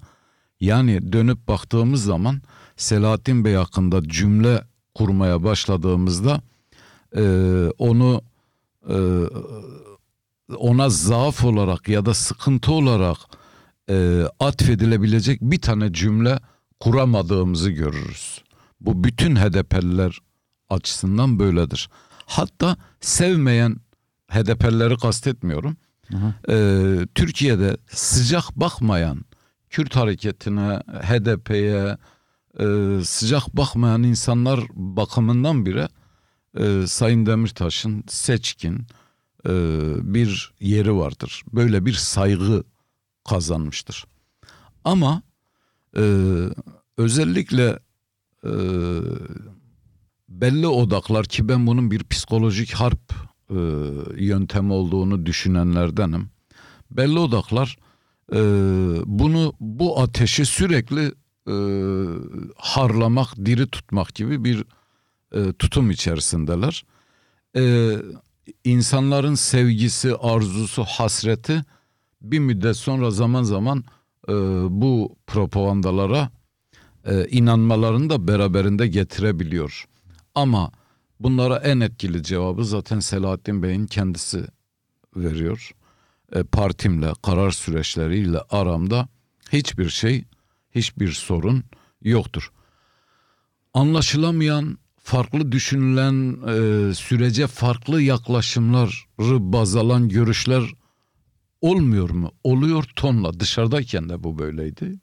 Speaker 1: Yani dönüp baktığımız zaman Selahattin Bey hakkında cümle kurmaya başladığımızda e, onu e, ona zaaf olarak ya da sıkıntı olarak e, atfedilebilecek bir tane cümle kuramadığımızı görürüz. Bu bütün HDP'liler açısından böyledir. Hatta sevmeyen HDP'lileri kastetmiyorum. E, Türkiye'de sıcak bakmayan Kürt hareketine, HDP'ye e, sıcak bakmayan insanlar bakımından bile e, Sayın Demirtaş'ın seçkin e, bir yeri vardır. Böyle bir saygı kazanmıştır. Ama e, özellikle e, belli odaklar ki ben bunun bir psikolojik harp e, yöntemi olduğunu düşünenlerdenim. Belli odaklar e, bunu bu ateşi sürekli e, harlamak, diri tutmak gibi bir e, tutum içerisindeler. E, insanların sevgisi, arzusu, hasreti bir müddet sonra zaman zaman e, bu propagandalara e, inanmalarını da beraberinde getirebiliyor. Ama bunlara en etkili cevabı zaten Selahattin Bey'in kendisi veriyor. E, partimle, karar süreçleriyle aramda hiçbir şey, hiçbir sorun yoktur. Anlaşılamayan, farklı düşünülen, e, sürece farklı yaklaşımları baz alan görüşler olmuyor mu? Oluyor tonla. Dışarıdayken de bu böyleydi.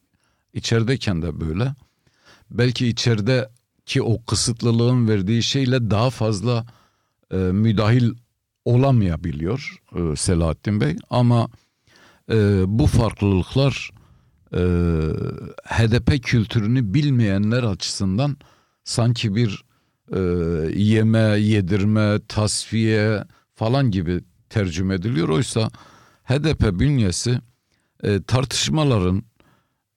Speaker 1: İçerideyken de böyle. Belki içerideki o kısıtlılığın verdiği şeyle daha fazla e, müdahil olamayabiliyor e, Selahattin Bey. Ama e, bu farklılıklar e, HDP kültürünü bilmeyenler açısından sanki bir e, yeme, yedirme, tasfiye falan gibi tercüme ediliyor. Oysa HDP bünyesi e, tartışmaların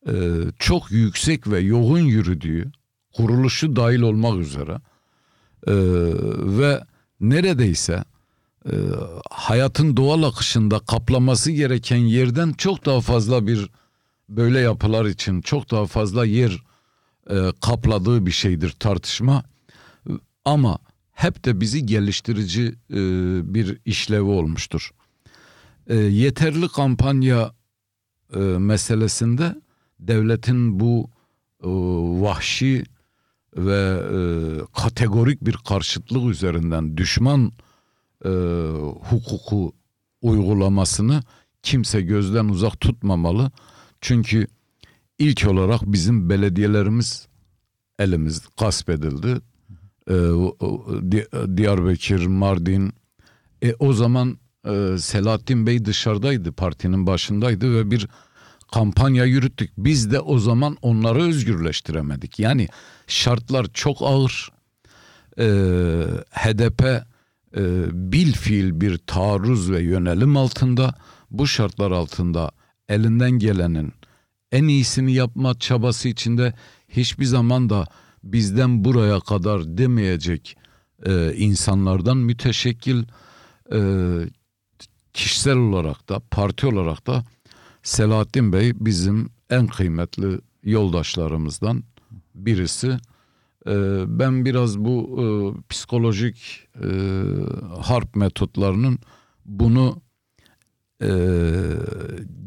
Speaker 1: e, çok yüksek ve yoğun yürüdüğü, kuruluşu dahil olmak üzere e, ve neredeyse e, hayatın doğal akışında kaplaması gereken yerden çok daha fazla bir böyle yapılar için çok daha fazla yer e, kapladığı bir şeydir tartışma. Ama hep de bizi geliştirici e, bir işlevi olmuştur. E, yeterli kampanya e, meselesinde devletin bu vahşi ve kategorik bir karşıtlık üzerinden düşman hukuku uygulamasını kimse gözden uzak tutmamalı. Çünkü ilk olarak bizim belediyelerimiz elimiz gasp edildi. E, Di- Diyarbakır, Mardin. E, o zaman e, Selahattin Bey dışarıdaydı, partinin başındaydı ve bir kampanya yürüttük. Biz de o zaman onları özgürleştiremedik. Yani şartlar çok ağır. E, HDP e, bil fiil bir taarruz ve yönelim altında. Bu şartlar altında elinden gelenin en iyisini yapma çabası içinde hiçbir zaman da bizden buraya kadar demeyecek e, insanlardan müteşekkil e, kişisel olarak da parti olarak da Selahattin Bey bizim en kıymetli yoldaşlarımızdan birisi. E, ben biraz bu e, psikolojik e, harp metotlarının bunu e,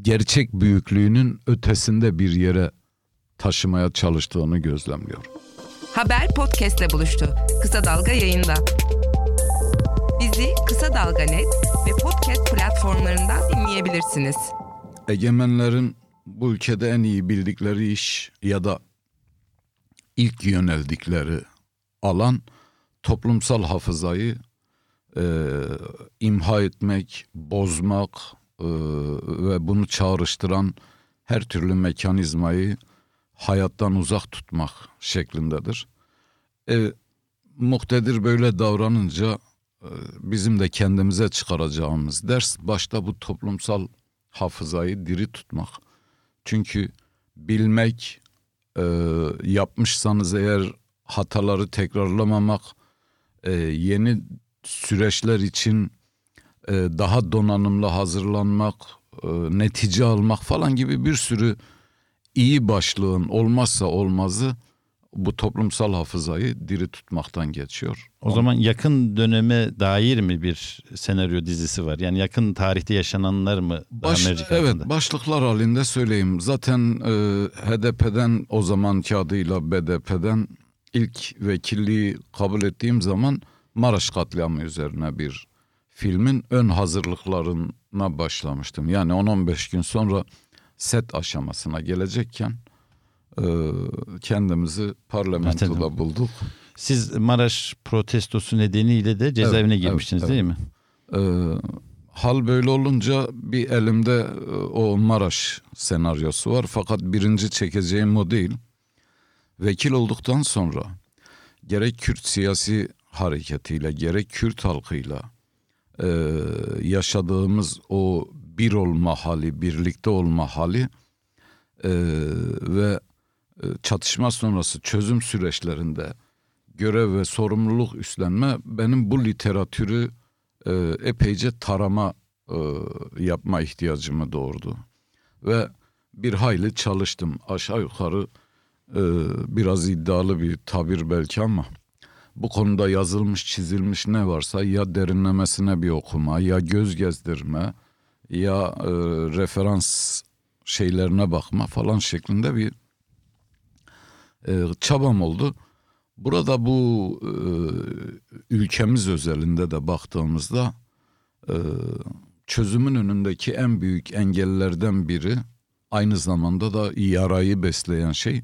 Speaker 1: gerçek büyüklüğünün ötesinde bir yere taşımaya çalıştığını gözlemliyorum.
Speaker 2: Haber podcastle buluştu. Kısa Dalga yayında. Bizi Kısa Dalga Net ve podcast platformlarından dinleyebilirsiniz.
Speaker 1: Egemenlerin bu ülkede en iyi bildikleri iş ya da ilk yöneldikleri alan toplumsal hafızayı e, imha etmek, bozmak e, ve bunu çağrıştıran her türlü mekanizmayı hayattan uzak tutmak şeklindedir. E, muktedir böyle davranınca e, bizim de kendimize çıkaracağımız ders başta bu toplumsal hafızayı diri tutmak. Çünkü bilmek, e, yapmışsanız eğer hataları tekrarlamamak, e, yeni süreçler için e, daha donanımlı hazırlanmak, e, netice almak falan gibi bir sürü iyi başlığın olmazsa olmazı bu toplumsal hafızayı diri tutmaktan geçiyor.
Speaker 3: O zaman yakın döneme dair mi bir senaryo dizisi var? Yani yakın tarihte yaşananlar mı?
Speaker 1: Baş, evet
Speaker 3: altında?
Speaker 1: başlıklar halinde söyleyeyim. Zaten e, HDP'den o zamanki adıyla BDP'den ilk vekilliği kabul ettiğim zaman Maraş katliamı üzerine bir filmin ön hazırlıklarına başlamıştım. Yani 10-15 gün sonra set aşamasına gelecekken e, kendimizi parlamentoda bulduk.
Speaker 3: Siz Maraş protestosu nedeniyle de cezaevine
Speaker 1: Evet,
Speaker 3: girmiştiniz
Speaker 1: evet,
Speaker 3: değil mi?
Speaker 1: Ee, hal böyle olunca bir elimde e, o Maraş senaryosu var. Fakat birinci çekeceğim o değil. Vekil olduktan sonra gerek Kürt siyasi hareketiyle gerek Kürt halkıyla e, yaşadığımız o bir olma hali, birlikte olma hali e, ve e, çatışma sonrası çözüm süreçlerinde görev ve sorumluluk üstlenme benim bu literatürü e, epeyce tarama e, yapma ihtiyacımı doğurdu. Ve bir hayli çalıştım. Aşağı yukarı e, biraz iddialı bir tabir belki ama bu konuda yazılmış çizilmiş ne varsa ya derinlemesine bir okuma ya göz gezdirme ya e, referans şeylerine bakma falan şeklinde bir e, çabam oldu. Burada bu e, ülkemiz özelinde de baktığımızda e, çözümün önündeki en büyük engellerden biri aynı zamanda da yarayı besleyen şey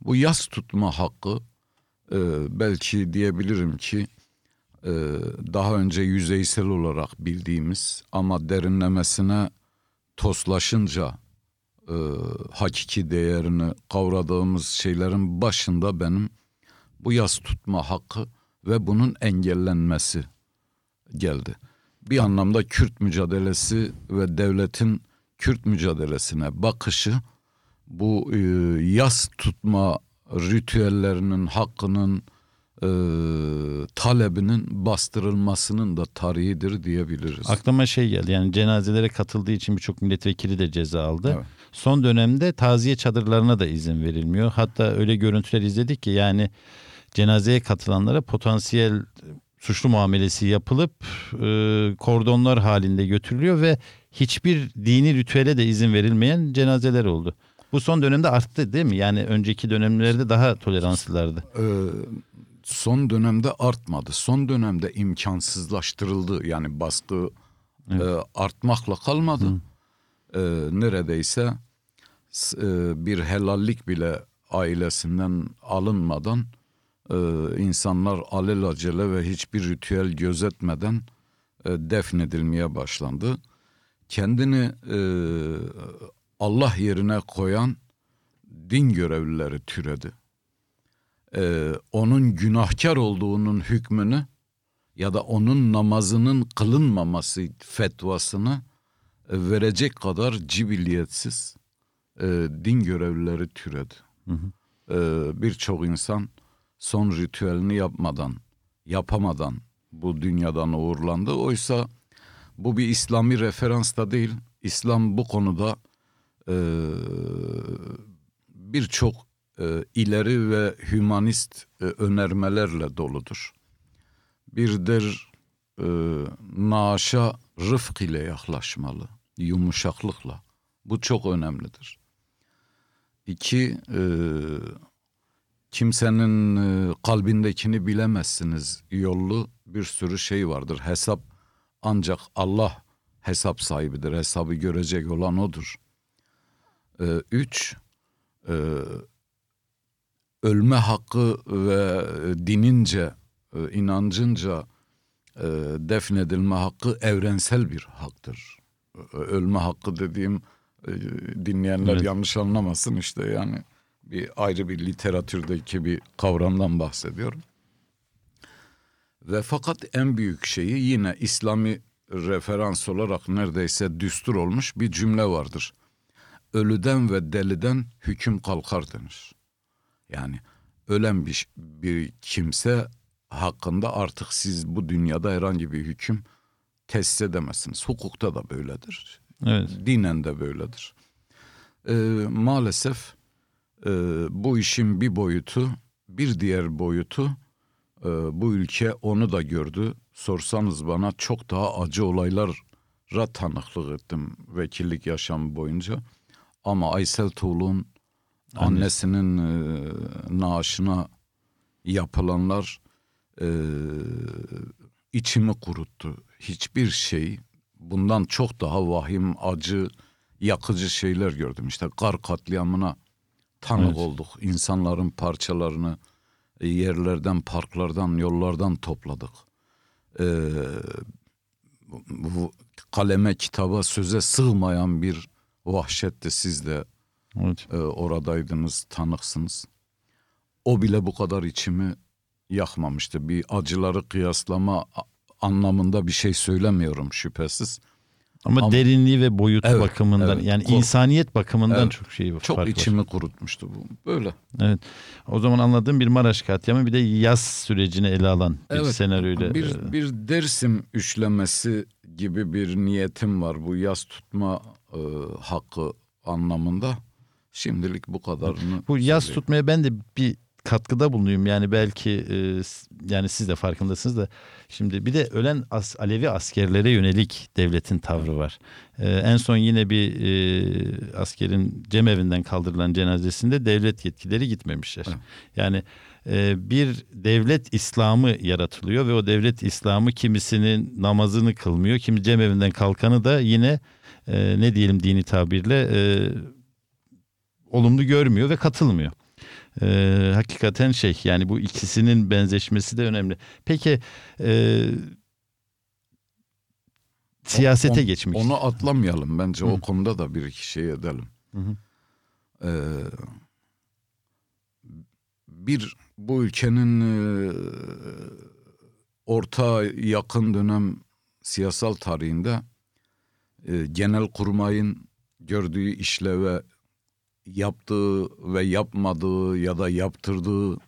Speaker 1: bu yas tutma hakkı e, belki diyebilirim ki daha önce yüzeysel olarak bildiğimiz ama derinlemesine toslaşınca e, hakiki değerini kavradığımız şeylerin başında benim bu yas tutma hakkı ve bunun engellenmesi geldi. Bir anlamda Kürt mücadelesi ve devletin Kürt mücadelesine bakışı bu e, yas tutma ritüellerinin hakkının e, talebinin bastırılmasının da tarihidir diyebiliriz.
Speaker 3: Aklıma şey geldi yani cenazelere katıldığı için birçok milletvekili de ceza aldı.
Speaker 1: Evet.
Speaker 3: Son dönemde taziye çadırlarına da izin verilmiyor. Hatta öyle görüntüler izledik ki yani cenazeye katılanlara potansiyel suçlu muamelesi yapılıp e, kordonlar halinde götürülüyor ve hiçbir dini ritüele de izin verilmeyen cenazeler oldu. Bu son dönemde arttı değil mi? Yani önceki dönemlerde daha toleranslılardı.
Speaker 1: Ee, son dönemde artmadı. Son dönemde imkansızlaştırıldı. Yani baskı e, artmakla kalmadı. E, neredeyse e, bir helallik bile ailesinden alınmadan e, insanlar alelacele ve hiçbir ritüel gözetmeden e, defnedilmeye başlandı. Kendini e, Allah yerine koyan din görevlileri türedi e, onun günahkar olduğunun hükmünü ya da onun namazının kılınmaması fetvasını e, verecek kadar cibilliyetsiz e, din görevlileri türedi. E, Birçok insan son ritüelini yapmadan, yapamadan bu dünyadan uğurlandı. Oysa bu bir İslami referans da değil. İslam bu konuda e, birçok e, ileri ve hümanist e, önermelerle doludur. Birdir e, naaşa rıfk ile yaklaşmalı, yumuşaklıkla. Bu çok önemlidir. İki, e, kimsenin e, kalbindekini bilemezsiniz. Yollu bir sürü şey vardır. Hesap ancak Allah hesap sahibidir. Hesabı görecek olan odur. E, üç, e, ölme hakkı ve dinince, e, inancınca e, defnedilme hakkı evrensel bir haktır. E, Ölme hakkı dediğim e, dinleyenler
Speaker 3: Evet.
Speaker 1: yanlış anlamasın işte yani bir ayrı bir literatürdeki bir kavramdan bahsediyorum. Ve fakat en büyük şeyi yine İslami referans olarak neredeyse düstur olmuş bir cümle vardır. Ölüden ve deliden hüküm kalkar denir. Yani ölen bir, bir kimse hakkında artık siz bu dünyada herhangi bir hüküm tesis edemezsiniz. Hukukta da böyledir.
Speaker 3: Evet.
Speaker 1: Dinen de böyledir. Ee, maalesef e, bu işin bir boyutu, bir diğer boyutu e, bu ülke onu da gördü. Sorsanız bana çok daha acı olaylara tanıklık ettim vekillik yaşamı boyunca. Ama Aysel Tuğlu'nun annesinin e, naaşına yapılanlar e, içimi kuruttu. Hiçbir şey bundan çok daha vahim, acı, yakıcı şeyler gördüm. İşte kar katliamına tanık
Speaker 3: Evet.
Speaker 1: olduk. İnsanların parçalarını e, yerlerden, parklardan, yollardan topladık. Ee, bu kaleme, kitaba, söze sığmayan bir vahşetti. Siz de
Speaker 3: Evet.
Speaker 1: e, oradaydınız, tanıksınız. O bile bu kadar içimi yakmamıştı. Bir acıları kıyaslama anlamında bir şey söylemiyorum şüphesiz.
Speaker 3: Ama,
Speaker 1: Ama-
Speaker 3: derinliği ve boyutu
Speaker 1: Evet,
Speaker 3: bakımından
Speaker 1: evet.
Speaker 3: yani
Speaker 1: Kork-
Speaker 3: insaniyet bakımından
Speaker 1: Evet.
Speaker 3: çok şey
Speaker 1: Çok
Speaker 3: fark var.
Speaker 1: içimi kurutmuştu bu. Böyle.
Speaker 3: Evet. O zaman anladığım bir Maraş katliamı bir de yaz sürecini ele alan bir
Speaker 1: Evet,
Speaker 3: senaryoyla.
Speaker 1: Bir,
Speaker 3: e,
Speaker 1: bir Dersim üçlemesi gibi bir niyetim var bu yaz tutma e, hakkı anlamında. Şimdilik bu kadarını.
Speaker 3: Bu yaz
Speaker 1: söyleyeyim.
Speaker 3: tutmaya ben de bir katkıda bulunayım. Yani belki e, yani siz de farkındasınız da şimdi bir de ölen as, Alevi askerlere yönelik devletin tavrı var. E, en son yine bir e, askerin cemevinden kaldırılan cenazesinde devlet yetkileri gitmemişler.
Speaker 1: Evet.
Speaker 3: Yani e, bir devlet İslam'ı yaratılıyor ve o devlet İslam'ı kimisinin namazını kılmıyor. Kimi cemevinden kalkanı da yine e, ne diyelim dini tabirle e, olumlu görmüyor ve katılmıyor. Ee, hakikaten şey yani bu ikisinin benzeşmesi de önemli. Peki e, siyasete
Speaker 1: On-
Speaker 3: geçmek.
Speaker 1: Onu atlamayalım bence
Speaker 3: Hı.
Speaker 1: o konuda da bir iki şey edelim.
Speaker 3: Hı hı.
Speaker 1: Ee, bir bu ülkenin e, orta yakın dönem siyasal tarihinde e, genel kurmayın gördüğü işleve yaptığı ve yapmadığı ya da yaptırdığı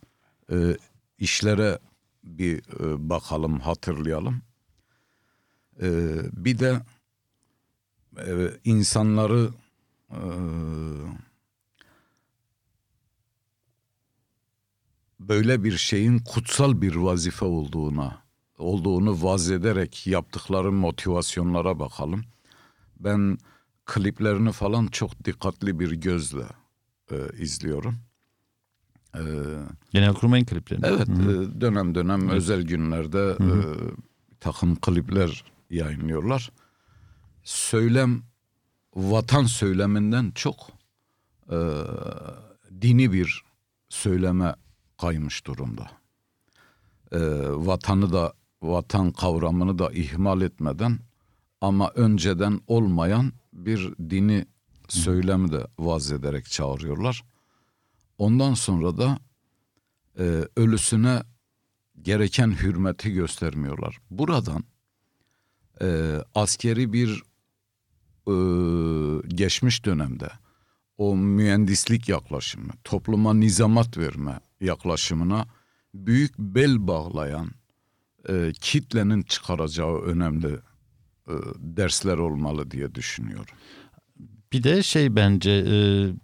Speaker 1: e, işlere bir e, bakalım hatırlayalım. E, bir de e, insanları e, böyle bir şeyin kutsal bir vazife olduğuna olduğunu vaz ederek yaptıkları motivasyonlara bakalım. Ben kliplerini falan çok dikkatli bir gözle e, izliyorum. E,
Speaker 3: Genelkurmay'ın kliplerini.
Speaker 1: evet e, dönem dönem özel günlerde
Speaker 3: Hı hı.
Speaker 1: e, takım klipler yayınlıyorlar. Söylem vatan söyleminden çok e, dini bir söyleme kaymış durumda. E, vatanı da vatan kavramını da ihmal etmeden ama önceden olmayan bir dini söylemi de vaz ederek çağırıyorlar. Ondan sonra da e, ölüsüne gereken hürmeti göstermiyorlar. Buradan e, askeri bir e, geçmiş dönemde o mühendislik yaklaşımı, topluma nizamat verme yaklaşımına büyük bel bağlayan e, kitlenin çıkaracağı önemli dersler olmalı diye düşünüyorum.
Speaker 3: Bir de şey bence e,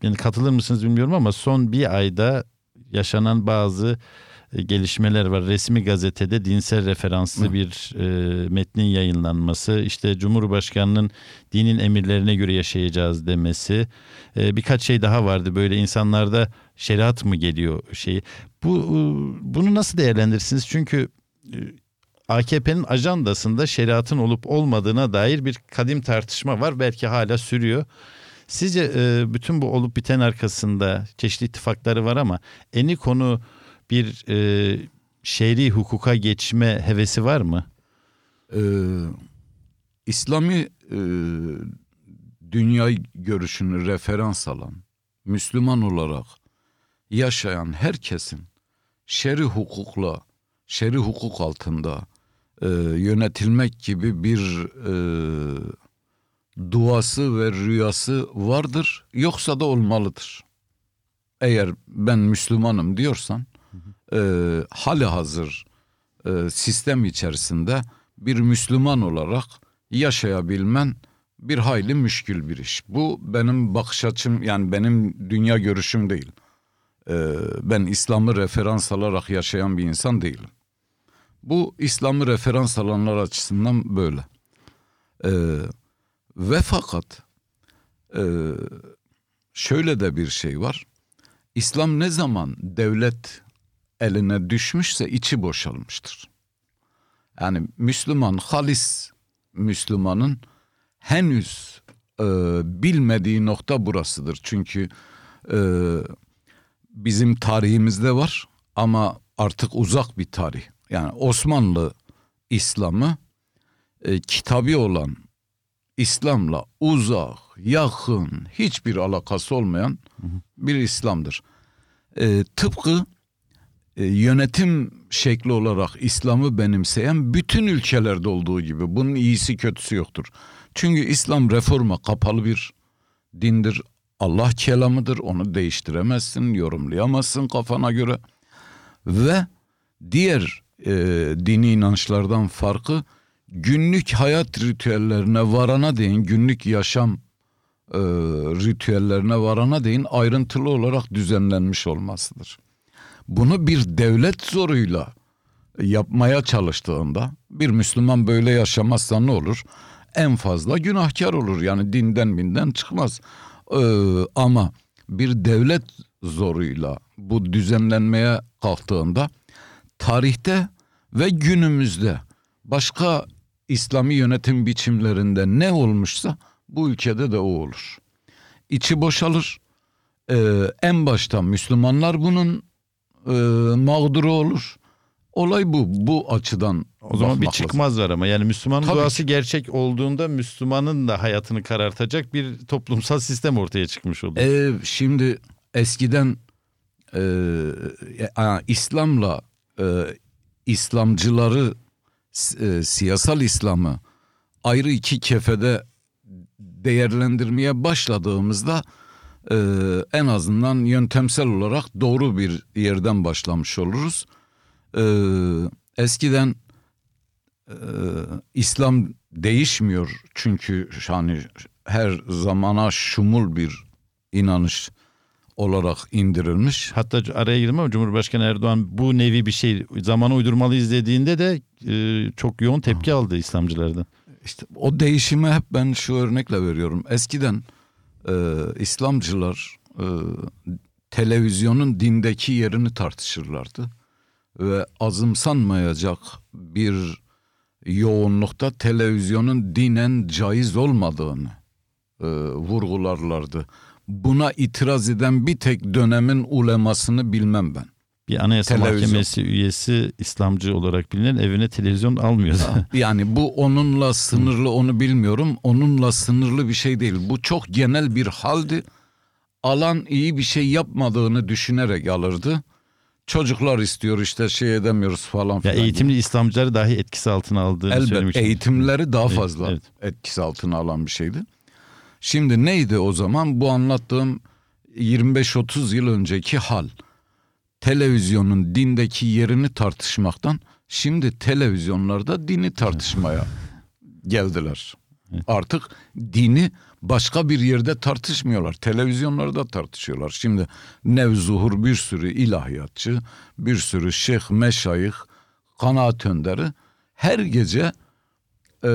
Speaker 3: yani katılır mısınız bilmiyorum ama son bir ayda yaşanan bazı e, gelişmeler var. Resmi gazetede dinsel referanslı
Speaker 1: Hı.
Speaker 3: bir e, metnin yayınlanması, işte Cumhurbaşkanının dinin emirlerine göre yaşayacağız demesi, e, birkaç şey daha vardı. Böyle insanlarda şeriat mı geliyor şeyi. Bu e, bunu nasıl değerlendirirsiniz? Çünkü e, AKP'nin ajandasında şeriatın olup olmadığına dair bir kadim tartışma var. Belki hala sürüyor. Sizce e, bütün bu olup biten arkasında çeşitli ittifakları var ama eni konu bir e, şer'i hukuka geçme hevesi var mı?
Speaker 1: Ee, İslami e, dünya görüşünü referans alan, Müslüman olarak yaşayan herkesin şer'i hukukla, şer'i hukuk altında e, yönetilmek gibi bir e, duası ve rüyası vardır, yoksa da olmalıdır. Eğer ben Müslümanım diyorsan, e, hali hazır e, sistem içerisinde bir Müslüman olarak yaşayabilmen bir hayli müşkül bir iş. Bu benim bakış açım yani benim dünya görüşüm değil. E, ben İslam'ı referans alarak yaşayan bir insan değilim. Bu İslam'ı referans alanlar açısından böyle. E, ve fakat e, şöyle de bir şey var. İslam ne zaman devlet eline düşmüşse içi boşalmıştır. Yani Müslüman, halis Müslümanın henüz e, bilmediği nokta burasıdır. Çünkü e, bizim tarihimizde var ama artık uzak bir tarih. Yani Osmanlı İslam'ı e, kitabı olan İslam'la uzak, yakın, hiçbir alakası olmayan bir İslam'dır. E, tıpkı e, yönetim şekli olarak İslam'ı benimseyen bütün ülkelerde olduğu gibi bunun iyisi kötüsü yoktur. Çünkü İslam reforma kapalı bir dindir. Allah kelamıdır. Onu değiştiremezsin, yorumlayamazsın kafana göre. Ve diğer e, dini inançlardan farkı günlük hayat ritüellerine varana değin, günlük yaşam e, ritüellerine varana değin ayrıntılı olarak düzenlenmiş olmasıdır. Bunu bir devlet zoruyla yapmaya çalıştığında bir Müslüman böyle yaşamazsa ne olur? En fazla günahkar olur yani dinden binden çıkmaz. Ee, ama bir devlet zoruyla bu düzenlenmeye kalktığında tarihte ve günümüzde başka İslami yönetim biçimlerinde ne olmuşsa bu ülkede de o olur. İçi boşalır. Ee, en başta Müslümanlar bunun e, mağduru olur. Olay bu. Bu açıdan
Speaker 3: O zaman bir
Speaker 1: lazım.
Speaker 3: çıkmaz var ama yani Müslümanın
Speaker 1: Tabii
Speaker 3: duası
Speaker 1: ki.
Speaker 3: gerçek olduğunda Müslümanın da hayatını karartacak bir toplumsal sistem ortaya çıkmış oldu.
Speaker 1: Ee, şimdi eskiden e, ya, İslam'la e, İslamcıları e, siyasal İslam'ı ayrı iki kefede değerlendirmeye başladığımızda e, en azından yöntemsel olarak doğru bir yerden başlamış oluruz. E, eskiden e, İslam değişmiyor çünkü hani her zamana şumul bir inanış olarak indirilmiş.
Speaker 3: Hatta araya girmem ama Cumhurbaşkanı Erdoğan bu nevi bir şey zamana uydurmalıyız dediğinde de e, çok yoğun tepki aldı İslamcılardan.
Speaker 1: İşte o değişimi hep ben şu örnekle veriyorum. Eskiden e, İslamcılar e, televizyonun dindeki yerini tartışırlardı ve azımsanmayacak bir yoğunlukta televizyonun dinen caiz olmadığını e, vurgularlardı. Buna itiraz eden bir tek dönemin ulemasını bilmem ben.
Speaker 3: Bir anayasa
Speaker 1: Televizyon.
Speaker 3: mahkemesi üyesi İslamcı olarak bilinen evine televizyon almıyordu.
Speaker 1: Yani bu onunla sınırlı onu bilmiyorum. Onunla sınırlı bir şey değil. Bu çok genel bir haldi. Alan iyi bir şey yapmadığını düşünerek alırdı. Çocuklar istiyor işte şey edemiyoruz falan
Speaker 3: ya
Speaker 1: filan.
Speaker 3: eğitimli İslamcıları dahi etkisi altına aldığını
Speaker 1: Elbet
Speaker 3: söylemiştim.
Speaker 1: eğitimleri daha
Speaker 3: Evet,
Speaker 1: fazla
Speaker 3: evet.
Speaker 1: etkisi altına alan bir şeydi. Şimdi neydi o zaman? Bu anlattığım 25-30 yıl önceki hal. Televizyonun dindeki yerini tartışmaktan şimdi televizyonlarda dini tartışmaya geldiler. Artık dini Başka bir yerde tartışmıyorlar. Televizyonlarda tartışıyorlar. Şimdi Nevzuhur bir sürü ilahiyatçı, bir sürü şeyh, meşayih, kanaat önderi her gece e,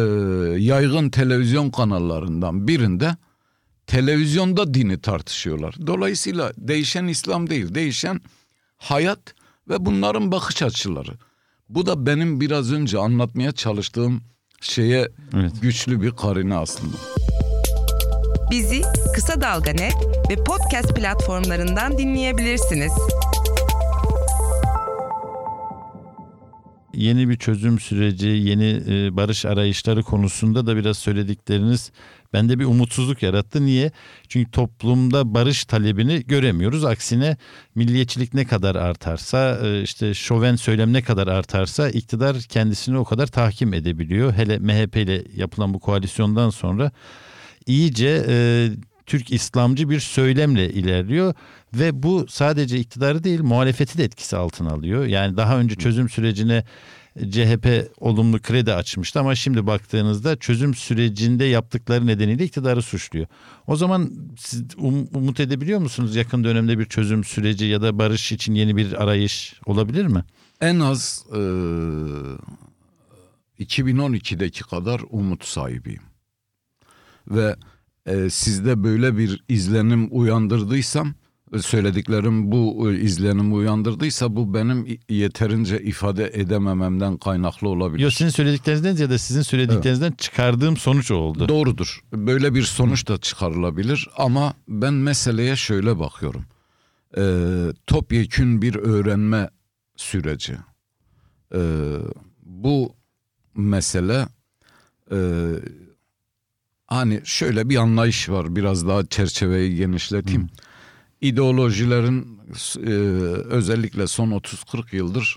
Speaker 1: yaygın televizyon kanallarından birinde televizyonda dini tartışıyorlar. Dolayısıyla değişen İslam değil, değişen hayat ve bunların bakış açıları. Bu da benim biraz önce anlatmaya çalıştığım şeye
Speaker 3: Evet.
Speaker 1: güçlü bir karine aslında.
Speaker 2: Bizi Kısa Dalga Net ve podcast platformlarından dinleyebilirsiniz.
Speaker 3: Yeni bir çözüm süreci, yeni e, barış arayışları konusunda da biraz söyledikleriniz bende bir umutsuzluk yarattı. Niye? Çünkü toplumda barış talebini göremiyoruz. Aksine milliyetçilik ne kadar artarsa, e, işte şoven söylem ne kadar artarsa iktidar kendisini o kadar tahkim edebiliyor. Hele MHP ile yapılan bu koalisyondan sonra iyice e, Türk İslamcı bir söylemle ilerliyor ve bu sadece iktidarı değil muhalefeti de etkisi altına alıyor. Yani daha önce çözüm sürecine CHP olumlu kredi açmıştı ama şimdi baktığınızda çözüm sürecinde yaptıkları nedeniyle iktidarı suçluyor. O zaman siz um- umut edebiliyor musunuz yakın dönemde bir çözüm süreci ya da barış için yeni bir arayış olabilir mi?
Speaker 1: En az e, 2012'deki kadar umut sahibiyim. Ve e, sizde böyle bir izlenim uyandırdıysam, söylediklerim bu e, izlenimi uyandırdıysa bu benim yeterince ifade edemememden kaynaklı olabilir.
Speaker 3: Yok sizin söylediklerinizden ya da sizin söylediklerinizden çıkardığım sonuç oldu.
Speaker 1: Doğrudur. Böyle bir sonuç da çıkarılabilir ama ben meseleye şöyle bakıyorum. Ee, topyekün bir öğrenme süreci. Ee, bu mesele e, hani şöyle bir anlayış var. Biraz daha çerçeveyi genişleteyim. İdeolojilerin e, özellikle son 30-40 yıldır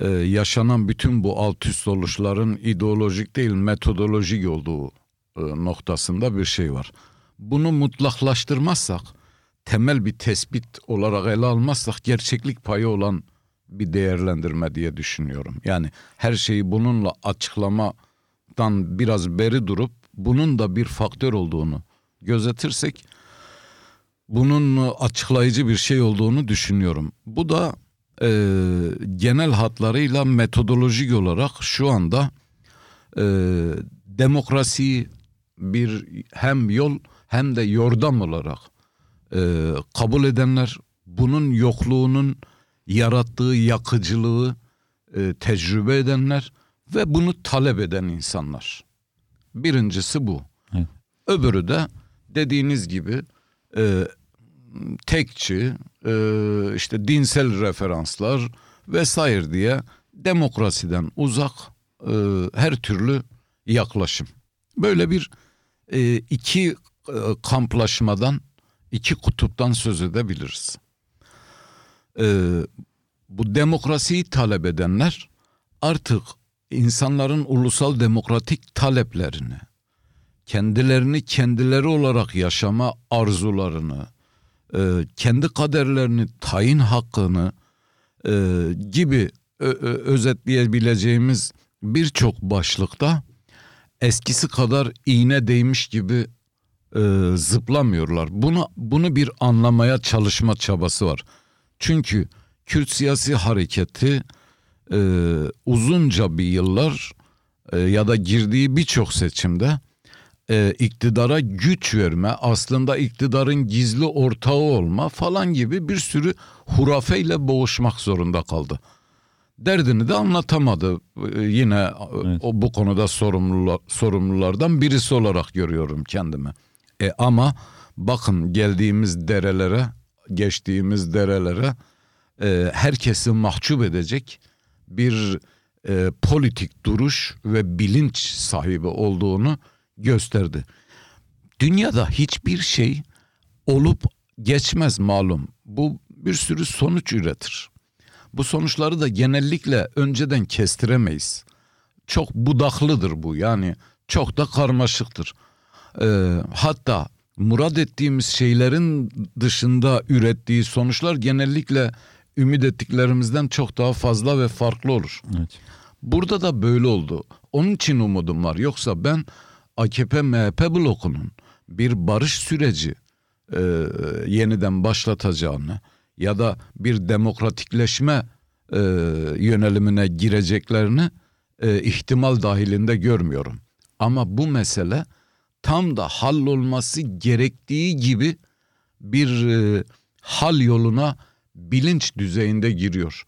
Speaker 1: e, yaşanan bütün bu alt üst oluşların ideolojik değil metodolojik olduğu e, noktasında bir şey var. Bunu mutlaklaştırmazsak, temel bir tespit olarak ele almazsak gerçeklik payı olan bir değerlendirme diye düşünüyorum. Yani her şeyi bununla açıklamadan biraz beri durup bunun da bir faktör olduğunu gözetirsek bunun açıklayıcı bir şey olduğunu düşünüyorum. Bu da e, genel hatlarıyla metodolojik olarak şu anda e, demokrasiyi bir hem yol hem de yordam olarak e, kabul edenler bunun yokluğunun yarattığı yakıcılığı e, tecrübe edenler ve bunu talep eden insanlar. Birincisi bu.
Speaker 3: Evet.
Speaker 1: Öbürü de dediğiniz gibi e, tekçi, e, işte dinsel referanslar vesaire diye demokrasiden uzak e, her türlü yaklaşım. Böyle bir e, iki e, kamplaşmadan, iki kutuptan söz edebiliriz. E, bu demokrasiyi talep edenler artık insanların ulusal demokratik taleplerini, kendilerini kendileri olarak yaşama arzularını, e, kendi kaderlerini tayin hakkını e, gibi ö- ö- özetleyebileceğimiz birçok başlıkta eskisi kadar iğne değmiş gibi e, zıplamıyorlar. Bunu bunu bir anlamaya çalışma çabası var. Çünkü Kürt siyasi hareketi e, uzunca bir yıllar e, ya da girdiği birçok seçimde e, iktidara güç verme, aslında iktidarın gizli ortağı olma falan gibi bir sürü hurafeyle boğuşmak zorunda kaldı. Derdini de anlatamadı. E, yine e,
Speaker 3: Evet.
Speaker 1: o bu konuda sorumlular, sorumlulardan birisi olarak görüyorum kendimi. E, ama bakın geldiğimiz derelere, geçtiğimiz derelere e, herkesi mahcup edecek bir e, politik duruş ve bilinç sahibi olduğunu gösterdi. Dünyada hiçbir şey olup geçmez malum. Bu bir sürü sonuç üretir. Bu sonuçları da genellikle önceden kestiremeyiz. Çok budaklıdır bu yani çok da karmaşıktır. Ee, hatta murad ettiğimiz şeylerin dışında ürettiği sonuçlar genellikle ümit ettiklerimizden çok daha fazla ve farklı olur.
Speaker 3: Evet.
Speaker 1: Burada da böyle oldu. Onun için umudum var. Yoksa ben AKP MHP blokunun bir barış süreci e, yeniden başlatacağını ya da bir demokratikleşme e, yönelimine gireceklerini e, ihtimal dahilinde görmüyorum. Ama bu mesele tam da hallolması gerektiği gibi bir e, hal yoluna bilinç düzeyinde giriyor.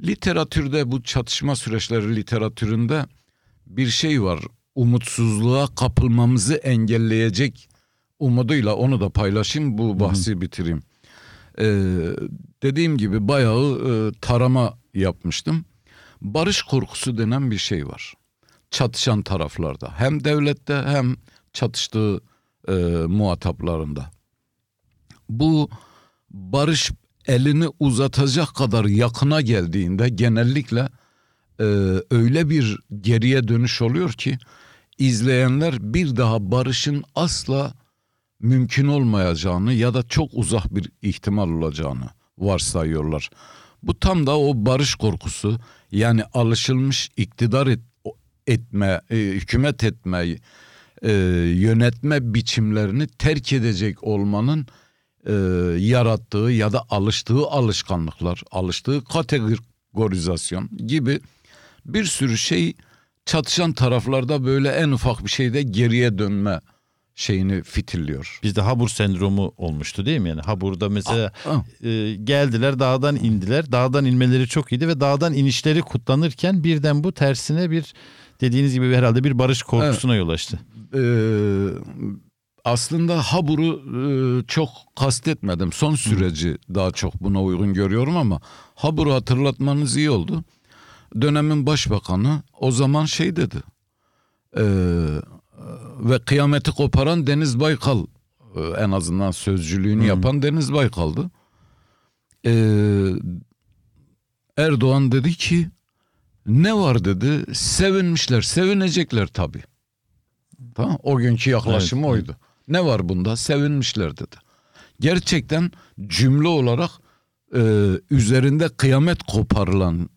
Speaker 1: Literatürde bu çatışma süreçleri literatüründe bir şey var. Umutsuzluğa kapılmamızı engelleyecek umuduyla onu da paylaşayım bu bahsi Hı-hı. bitireyim. Ee, dediğim gibi bayağı e, tarama yapmıştım. Barış korkusu denen bir şey var. Çatışan taraflarda hem devlette hem çatıştığı e, muhataplarında. Bu barış elini uzatacak kadar yakına geldiğinde genellikle e, öyle bir geriye dönüş oluyor ki izleyenler bir daha barışın asla mümkün olmayacağını ya da çok uzak bir ihtimal olacağını varsayıyorlar. Bu tam da o barış korkusu yani alışılmış iktidar et, etme, e, hükümet etmeyi, e, yönetme biçimlerini terk edecek olmanın e, yarattığı ya da alıştığı alışkanlıklar, alıştığı kategorizasyon gibi bir sürü şey çatışan taraflarda böyle en ufak bir şeyde geriye dönme şeyini fitilliyor.
Speaker 3: Bizde Habur sendromu olmuştu değil mi? Yani Habur'da mesela aa, aa. E, geldiler dağdan indiler. Dağdan inmeleri çok iyiydi ve dağdan inişleri kutlanırken birden bu tersine bir dediğiniz gibi herhalde bir barış korkusuna evet. yol açtı. Ee,
Speaker 1: aslında Habur'u e, çok kastetmedim. Son süreci Hı. daha çok buna uygun görüyorum ama Habur'u hatırlatmanız iyi oldu. Dönemin başbakanı o zaman şey dedi. E, ve kıyameti koparan Deniz Baykal e, en azından sözcülüğünü Hı. yapan Deniz Baykal'dı. E, Erdoğan dedi ki ne var dedi sevinmişler sevinecekler tabii. Tamam o günkü yaklaşımı evet. oydu. Ne var bunda? Sevinmişler dedi. Gerçekten cümle olarak e, üzerinde kıyamet koparılan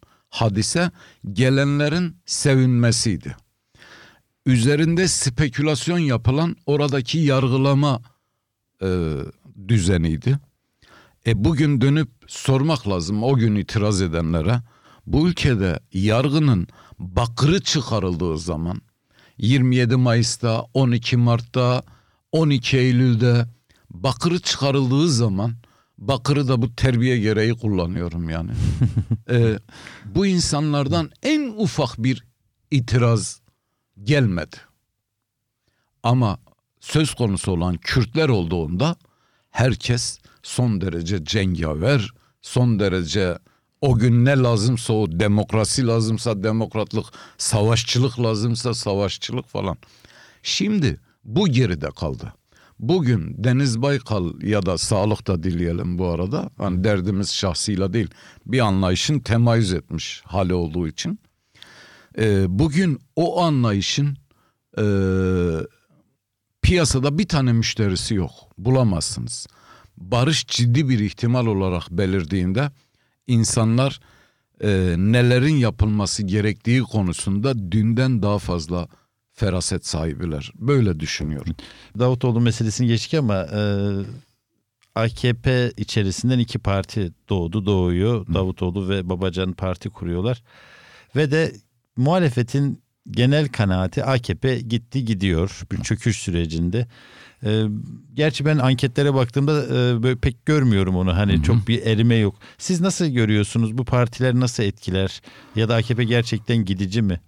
Speaker 1: hadise gelenlerin sevinmesiydi. Üzerinde spekülasyon yapılan oradaki yargılama e, düzeniydi. E bugün dönüp sormak lazım o gün itiraz edenlere. Bu ülkede yargının bakırı çıkarıldığı zaman 27 Mayıs'ta, 12 Mart'ta, 12 Eylül'de bakırı çıkarıldığı zaman bakırı da bu terbiye gereği kullanıyorum yani. ee, bu insanlardan en ufak bir itiraz gelmedi. Ama söz konusu olan Kürtler olduğunda herkes son derece cengaver, son derece o gün ne lazımsa o demokrasi lazımsa demokratlık, savaşçılık lazımsa savaşçılık falan. Şimdi bu geride kaldı. Bugün Deniz Baykal ya da sağlık da dileyelim bu arada. Hani derdimiz şahsıyla değil. Bir anlayışın temayüz etmiş hali olduğu için. Ee, bugün o anlayışın e, piyasada bir tane müşterisi yok. Bulamazsınız. Barış ciddi bir ihtimal olarak belirdiğinde insanlar e, nelerin yapılması gerektiği konusunda dünden daha fazla feraset sahibiler. Böyle düşünüyorum.
Speaker 3: Davutoğlu meselesini geçtik ama e, AKP içerisinden iki parti doğdu doğuyor. Davutoğlu ve Babacan parti kuruyorlar. Ve de muhalefetin genel kanaati AKP gitti gidiyor bir çöküş sürecinde. E, gerçi ben anketlere baktığımda e, böyle pek görmüyorum onu. Hani hı hı. çok bir erime yok. Siz nasıl görüyorsunuz? Bu partiler nasıl etkiler? Ya da AKP gerçekten gidici mi?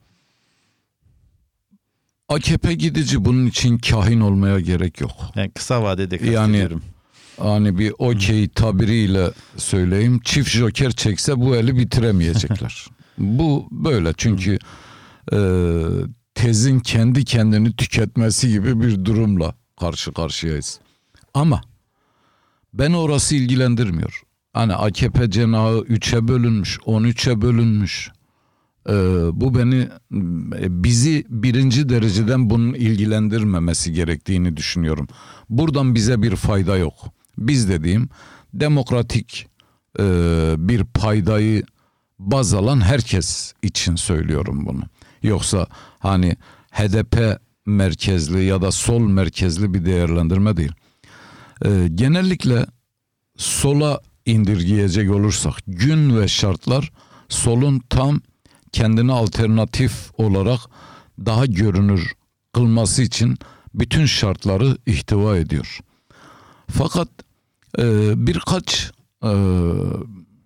Speaker 1: AKP gidici bunun için kahin olmaya gerek yok.
Speaker 3: Yani kısa vadede kastediyorum.
Speaker 1: Yani hani bir okey tabiriyle söyleyeyim. Çift joker çekse bu eli bitiremeyecekler. bu böyle çünkü e, tezin kendi kendini tüketmesi gibi bir durumla karşı karşıyayız. Ama ben orası ilgilendirmiyor. Hani AKP cenahı 3'e bölünmüş, 13'e bölünmüş. Ee, bu beni e, bizi birinci dereceden bunun ilgilendirmemesi gerektiğini düşünüyorum. Buradan bize bir fayda yok. Biz dediğim demokratik e, bir paydayı baz alan herkes için söylüyorum bunu. Yoksa hani HDP merkezli ya da sol merkezli bir değerlendirme değil. Ee, genellikle sola indirgeyecek olursak gün ve şartlar solun tam kendini alternatif olarak daha görünür kılması için bütün şartları ihtiva ediyor. Fakat e, birkaç e,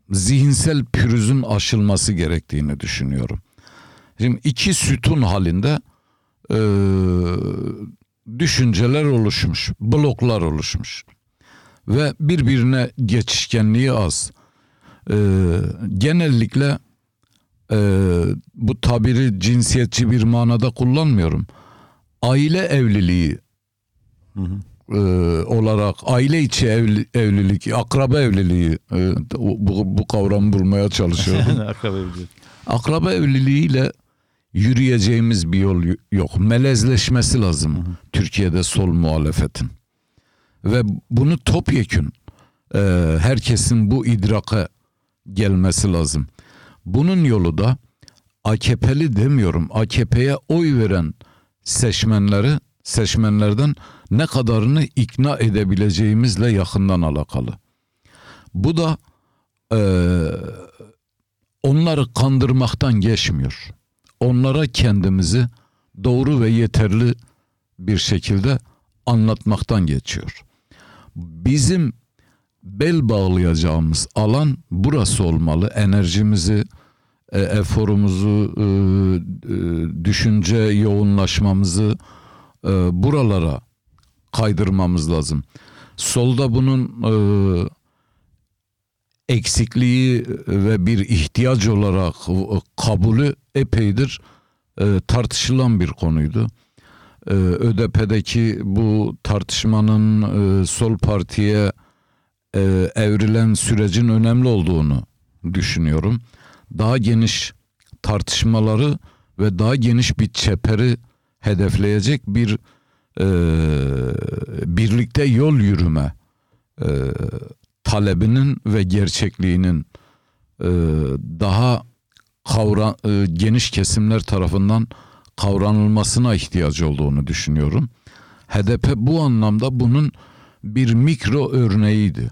Speaker 1: zihinsel pürüzün aşılması gerektiğini düşünüyorum. Şimdi iki sütun halinde e, düşünceler oluşmuş, bloklar oluşmuş ve birbirine geçişkenliği az. E, genellikle e, bu tabiri cinsiyetçi bir manada kullanmıyorum. Aile evliliği
Speaker 3: Hı hı.
Speaker 1: e, olarak aile içi evli, evlilik, akraba evliliği e, bu, bu kavramı bulmaya çalışıyorum.
Speaker 3: Akraba evliliği.
Speaker 1: akraba evliliğiyle yürüyeceğimiz bir yol yok. Melezleşmesi lazım Türkiye'de sol muhalefetin. Ve bunu topyekün e, herkesin bu idraka gelmesi lazım. Bunun yolu da AKP'li demiyorum. AKP'ye oy veren seçmenleri seçmenlerden ne kadarını ikna edebileceğimizle yakından alakalı. Bu da e, onları kandırmaktan geçmiyor. Onlara kendimizi doğru ve yeterli bir şekilde anlatmaktan geçiyor. Bizim bel bağlayacağımız alan burası olmalı. Enerjimizi, e, eforumuzu, e, e, düşünce yoğunlaşmamızı e, buralara kaydırmamız lazım. Solda bunun e, eksikliği ve bir ihtiyaç olarak kabulü epeydir e, tartışılan bir konuydu. E, ÖDP'deki bu tartışmanın e, sol partiye e, evrilen sürecin önemli olduğunu düşünüyorum. Daha geniş tartışmaları ve daha geniş bir çeperi hedefleyecek bir e, birlikte yol yürüme e, talebinin ve gerçekliğinin e, daha kavra, e, geniş kesimler tarafından kavranılmasına ihtiyacı olduğunu düşünüyorum. HDP bu anlamda bunun bir mikro örneğiydi.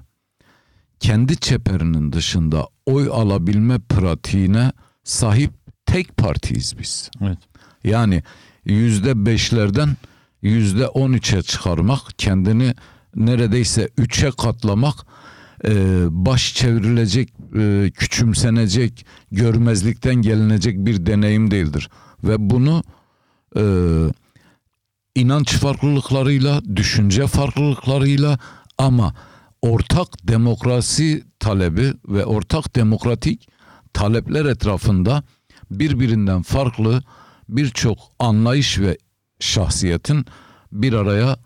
Speaker 1: Kendi çeperinin dışında oy alabilme pratiğine sahip tek partiyiz biz.
Speaker 3: Evet.
Speaker 1: Yani yüzde beşlerden yüzde on üçe çıkarmak, kendini neredeyse üçe katlamak, e, baş çevrilecek, e, küçümsenecek, görmezlikten gelinecek bir deneyim değildir. Ve bunu e, inanç farklılıklarıyla, düşünce farklılıklarıyla ama ortak demokrasi talebi ve ortak demokratik talepler etrafında birbirinden farklı birçok anlayış ve şahsiyetin bir araya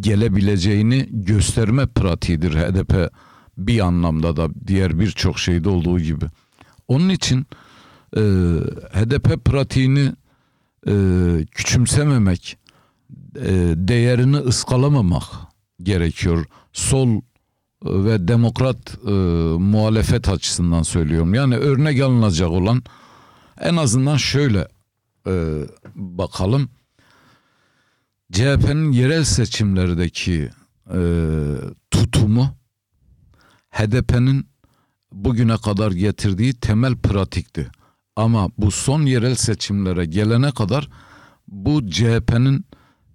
Speaker 1: gelebileceğini gösterme pratiğidir HDP bir anlamda da diğer birçok şeyde olduğu gibi. Onun için e, HDP pratiğini e, küçümsememek, e, değerini ıskalamamak gerekiyor. Sol ve demokrat e, muhalefet açısından söylüyorum. Yani örnek alınacak olan en azından şöyle e, bakalım. CHP'nin yerel seçimlerdeki e, tutumu HDP'nin bugüne kadar getirdiği temel pratikti. Ama bu son yerel seçimlere gelene kadar bu CHP'nin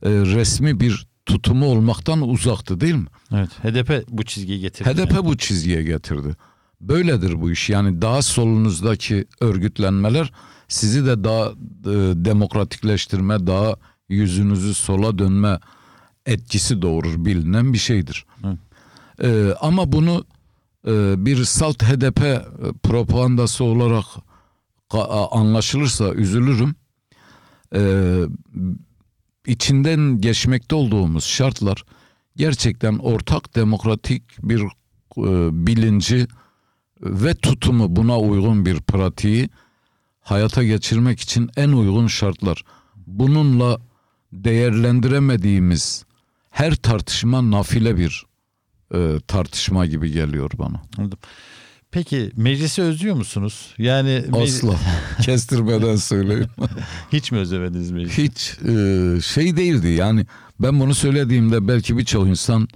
Speaker 1: e, resmi bir tutumu olmaktan uzaktı değil mi?
Speaker 3: Evet. HDP bu çizgiyi getirdi.
Speaker 1: HDP bu çizgiye getirdi. Böyledir bu iş. Yani daha solunuzdaki örgütlenmeler sizi de daha e, demokratikleştirme, daha yüzünüzü sola dönme etkisi doğurur bilinen bir şeydir. E, ama bunu e, bir salt HDP propagandası olarak anlaşılırsa üzülürüm. E, içinden geçmekte olduğumuz şartlar gerçekten ortak demokratik bir e, bilinci ve tutumu buna uygun bir pratiği hayata geçirmek için en uygun şartlar. Bununla değerlendiremediğimiz her tartışma nafile bir e, tartışma gibi geliyor bana.
Speaker 3: Anladım. Peki meclisi özlüyor musunuz? Yani
Speaker 1: Asla. Kestirmeden söyleyeyim.
Speaker 3: hiç mi özlemediniz meclisi?
Speaker 1: Hiç e, şey değildi yani ben bunu söylediğimde belki birçok insan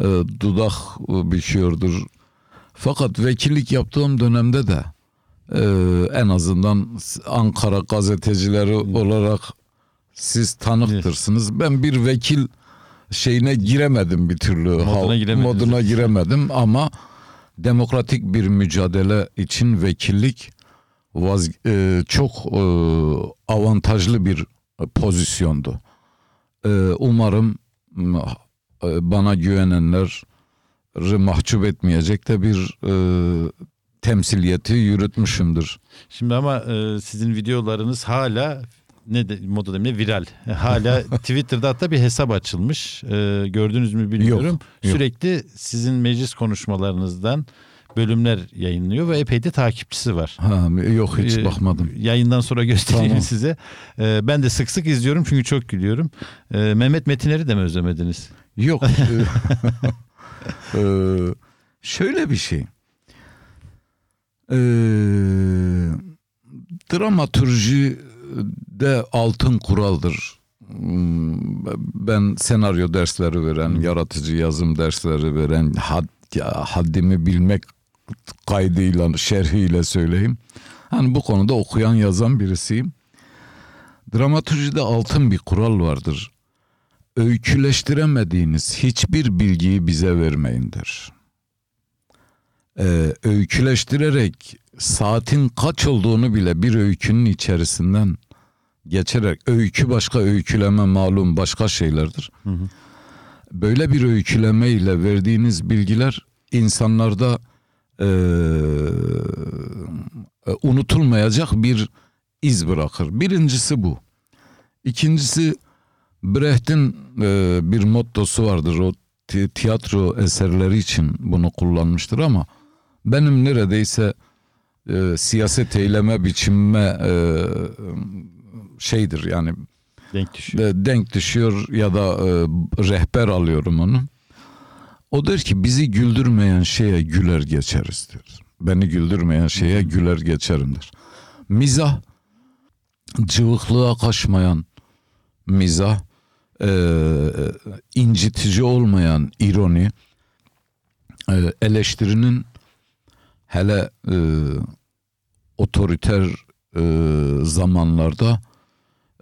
Speaker 1: e, dudak e, büküyordur. Fakat vekillik yaptığım dönemde de e, en azından Ankara gazetecileri olarak siz tanıktırsınız. Ben bir vekil şeyine giremedim bir türlü.
Speaker 3: Moduna giremediniz.
Speaker 1: moduna giremedim ama demokratik bir mücadele için vekillik vaz, e, çok e, avantajlı bir pozisyondu. E, umarım e, bana güvenenler mahcup etmeyecek de bir e, temsiliyeti yürütmüşümdür.
Speaker 3: Şimdi ama e, sizin videolarınız hala ne de, moda demeye viral. Hala Twitter'da hatta bir hesap açılmış. E, gördünüz mü bilmiyorum.
Speaker 1: Yok, yok.
Speaker 3: Sürekli sizin meclis konuşmalarınızdan bölümler yayınlıyor ve epey de takipçisi var.
Speaker 1: Ha, yok hiç
Speaker 3: Ee,
Speaker 1: yayından
Speaker 3: Yayından sonra göstereyim
Speaker 1: Tamam.
Speaker 3: size. Ee, ben de sık sık izliyorum çünkü çok gülüyorum. Ee, Mehmet Metiner'i de mi özlemediniz?
Speaker 1: Yok. Ee, şöyle bir şey. Ee, dramatürji de altın kuraldır. Ben senaryo dersleri veren, yaratıcı yazım dersleri veren, had, haddimi bilmek kaydıyla, şerhiyle söyleyeyim. Hani bu konuda okuyan yazan birisiyim. Dramatürjide altın bir kural vardır öyküleştiremediğiniz hiçbir bilgiyi bize vermeyin Ee, öyküleştirerek saatin kaç olduğunu bile bir öykünün içerisinden geçerek öykü başka öyküleme malum başka şeylerdir. Böyle bir öyküleme ile verdiğiniz bilgiler insanlarda eee, unutulmayacak bir iz bırakır. Birincisi bu. İkincisi Brecht'in e, bir mottosu vardır. O ti- tiyatro eserleri için bunu kullanmıştır ama benim neredeyse e, siyaset eyleme biçimime e, şeydir yani
Speaker 3: Denk düşüyor.
Speaker 1: de- denk düşüyor ya da e, rehber alıyorum onu. O der ki bizi güldürmeyen şeye güler geçeriz diyor. Beni güldürmeyen şeye güler geçerimdir. Mizah cıvıklığa kaçmayan mizah, e, incitici olmayan ironi, e, eleştirinin hele e, otoriter e, zamanlarda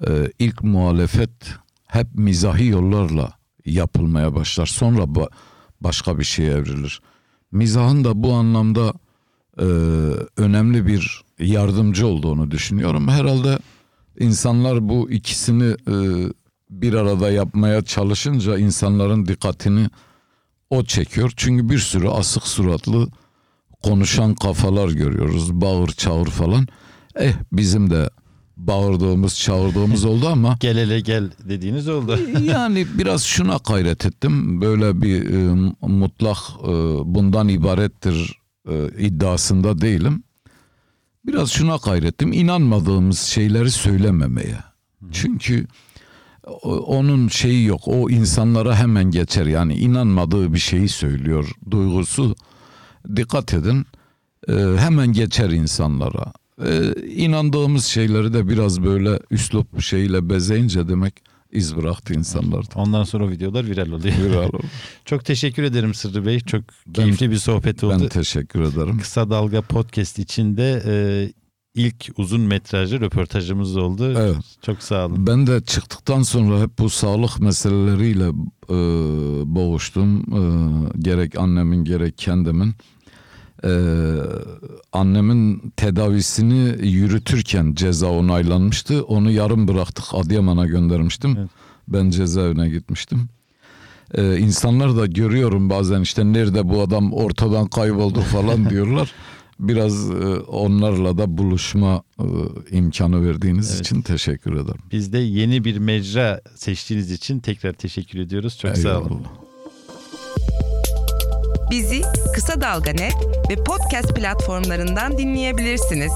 Speaker 1: e, ilk muhalefet hep mizahi yollarla yapılmaya başlar. Sonra ba- başka bir şeye evrilir. Mizahın da bu anlamda e, önemli bir yardımcı olduğunu düşünüyorum. Herhalde insanlar bu ikisini e, bir arada yapmaya çalışınca insanların dikkatini o çekiyor. Çünkü bir sürü asık suratlı konuşan kafalar görüyoruz. Bağır çağır falan. Eh bizim de bağırdığımız çağırdığımız oldu ama
Speaker 3: Gel hele gel dediğiniz oldu.
Speaker 1: yani biraz şuna gayret ettim. Böyle bir e, mutlak e, bundan ibarettir e, iddiasında değilim. Biraz şuna gayrettim. İnanmadığımız şeyleri söylememeye. Çünkü onun şeyi yok. O insanlara hemen geçer. Yani inanmadığı bir şeyi söylüyor duygusu. Dikkat edin. e, hemen geçer insanlara. E, inandığımız şeyleri de biraz böyle üslup şeyle bezeyince demek iz bıraktı insanlarda.
Speaker 3: Ondan sonra o videolar viral oluyor.
Speaker 1: Viral oldu.
Speaker 3: Çok teşekkür ederim Sırrı Bey. Çok keyifli bir sohbet oldu.
Speaker 1: Ben teşekkür ederim.
Speaker 3: Kısa Dalga Podcast içinde e, ilk uzun metrajlı röportajımız oldu.
Speaker 1: Evet.
Speaker 3: Çok sağ olun.
Speaker 1: Ben de çıktıktan sonra hep bu sağlık meseleleriyle e, boğuştum. E, gerek annemin gerek kendimin. E, annemin tedavisini yürütürken ceza onaylanmıştı. Onu yarım bıraktık Adıyaman'a göndermiştim.
Speaker 3: Evet.
Speaker 1: Ben cezaevine gitmiştim. E, insanlar da görüyorum bazen işte nerede bu adam ortadan kayboldu falan diyorlar. Biraz e, onlarla da buluşma e, imkanı verdiğiniz
Speaker 3: Evet.
Speaker 1: için teşekkür ederim.
Speaker 3: Biz de yeni bir mecra seçtiğiniz için tekrar teşekkür ediyoruz. Çok sağ olun.
Speaker 1: Eyvallah.
Speaker 2: Bizi Kısa Dalga Net ve podcast platformlarından dinleyebilirsiniz.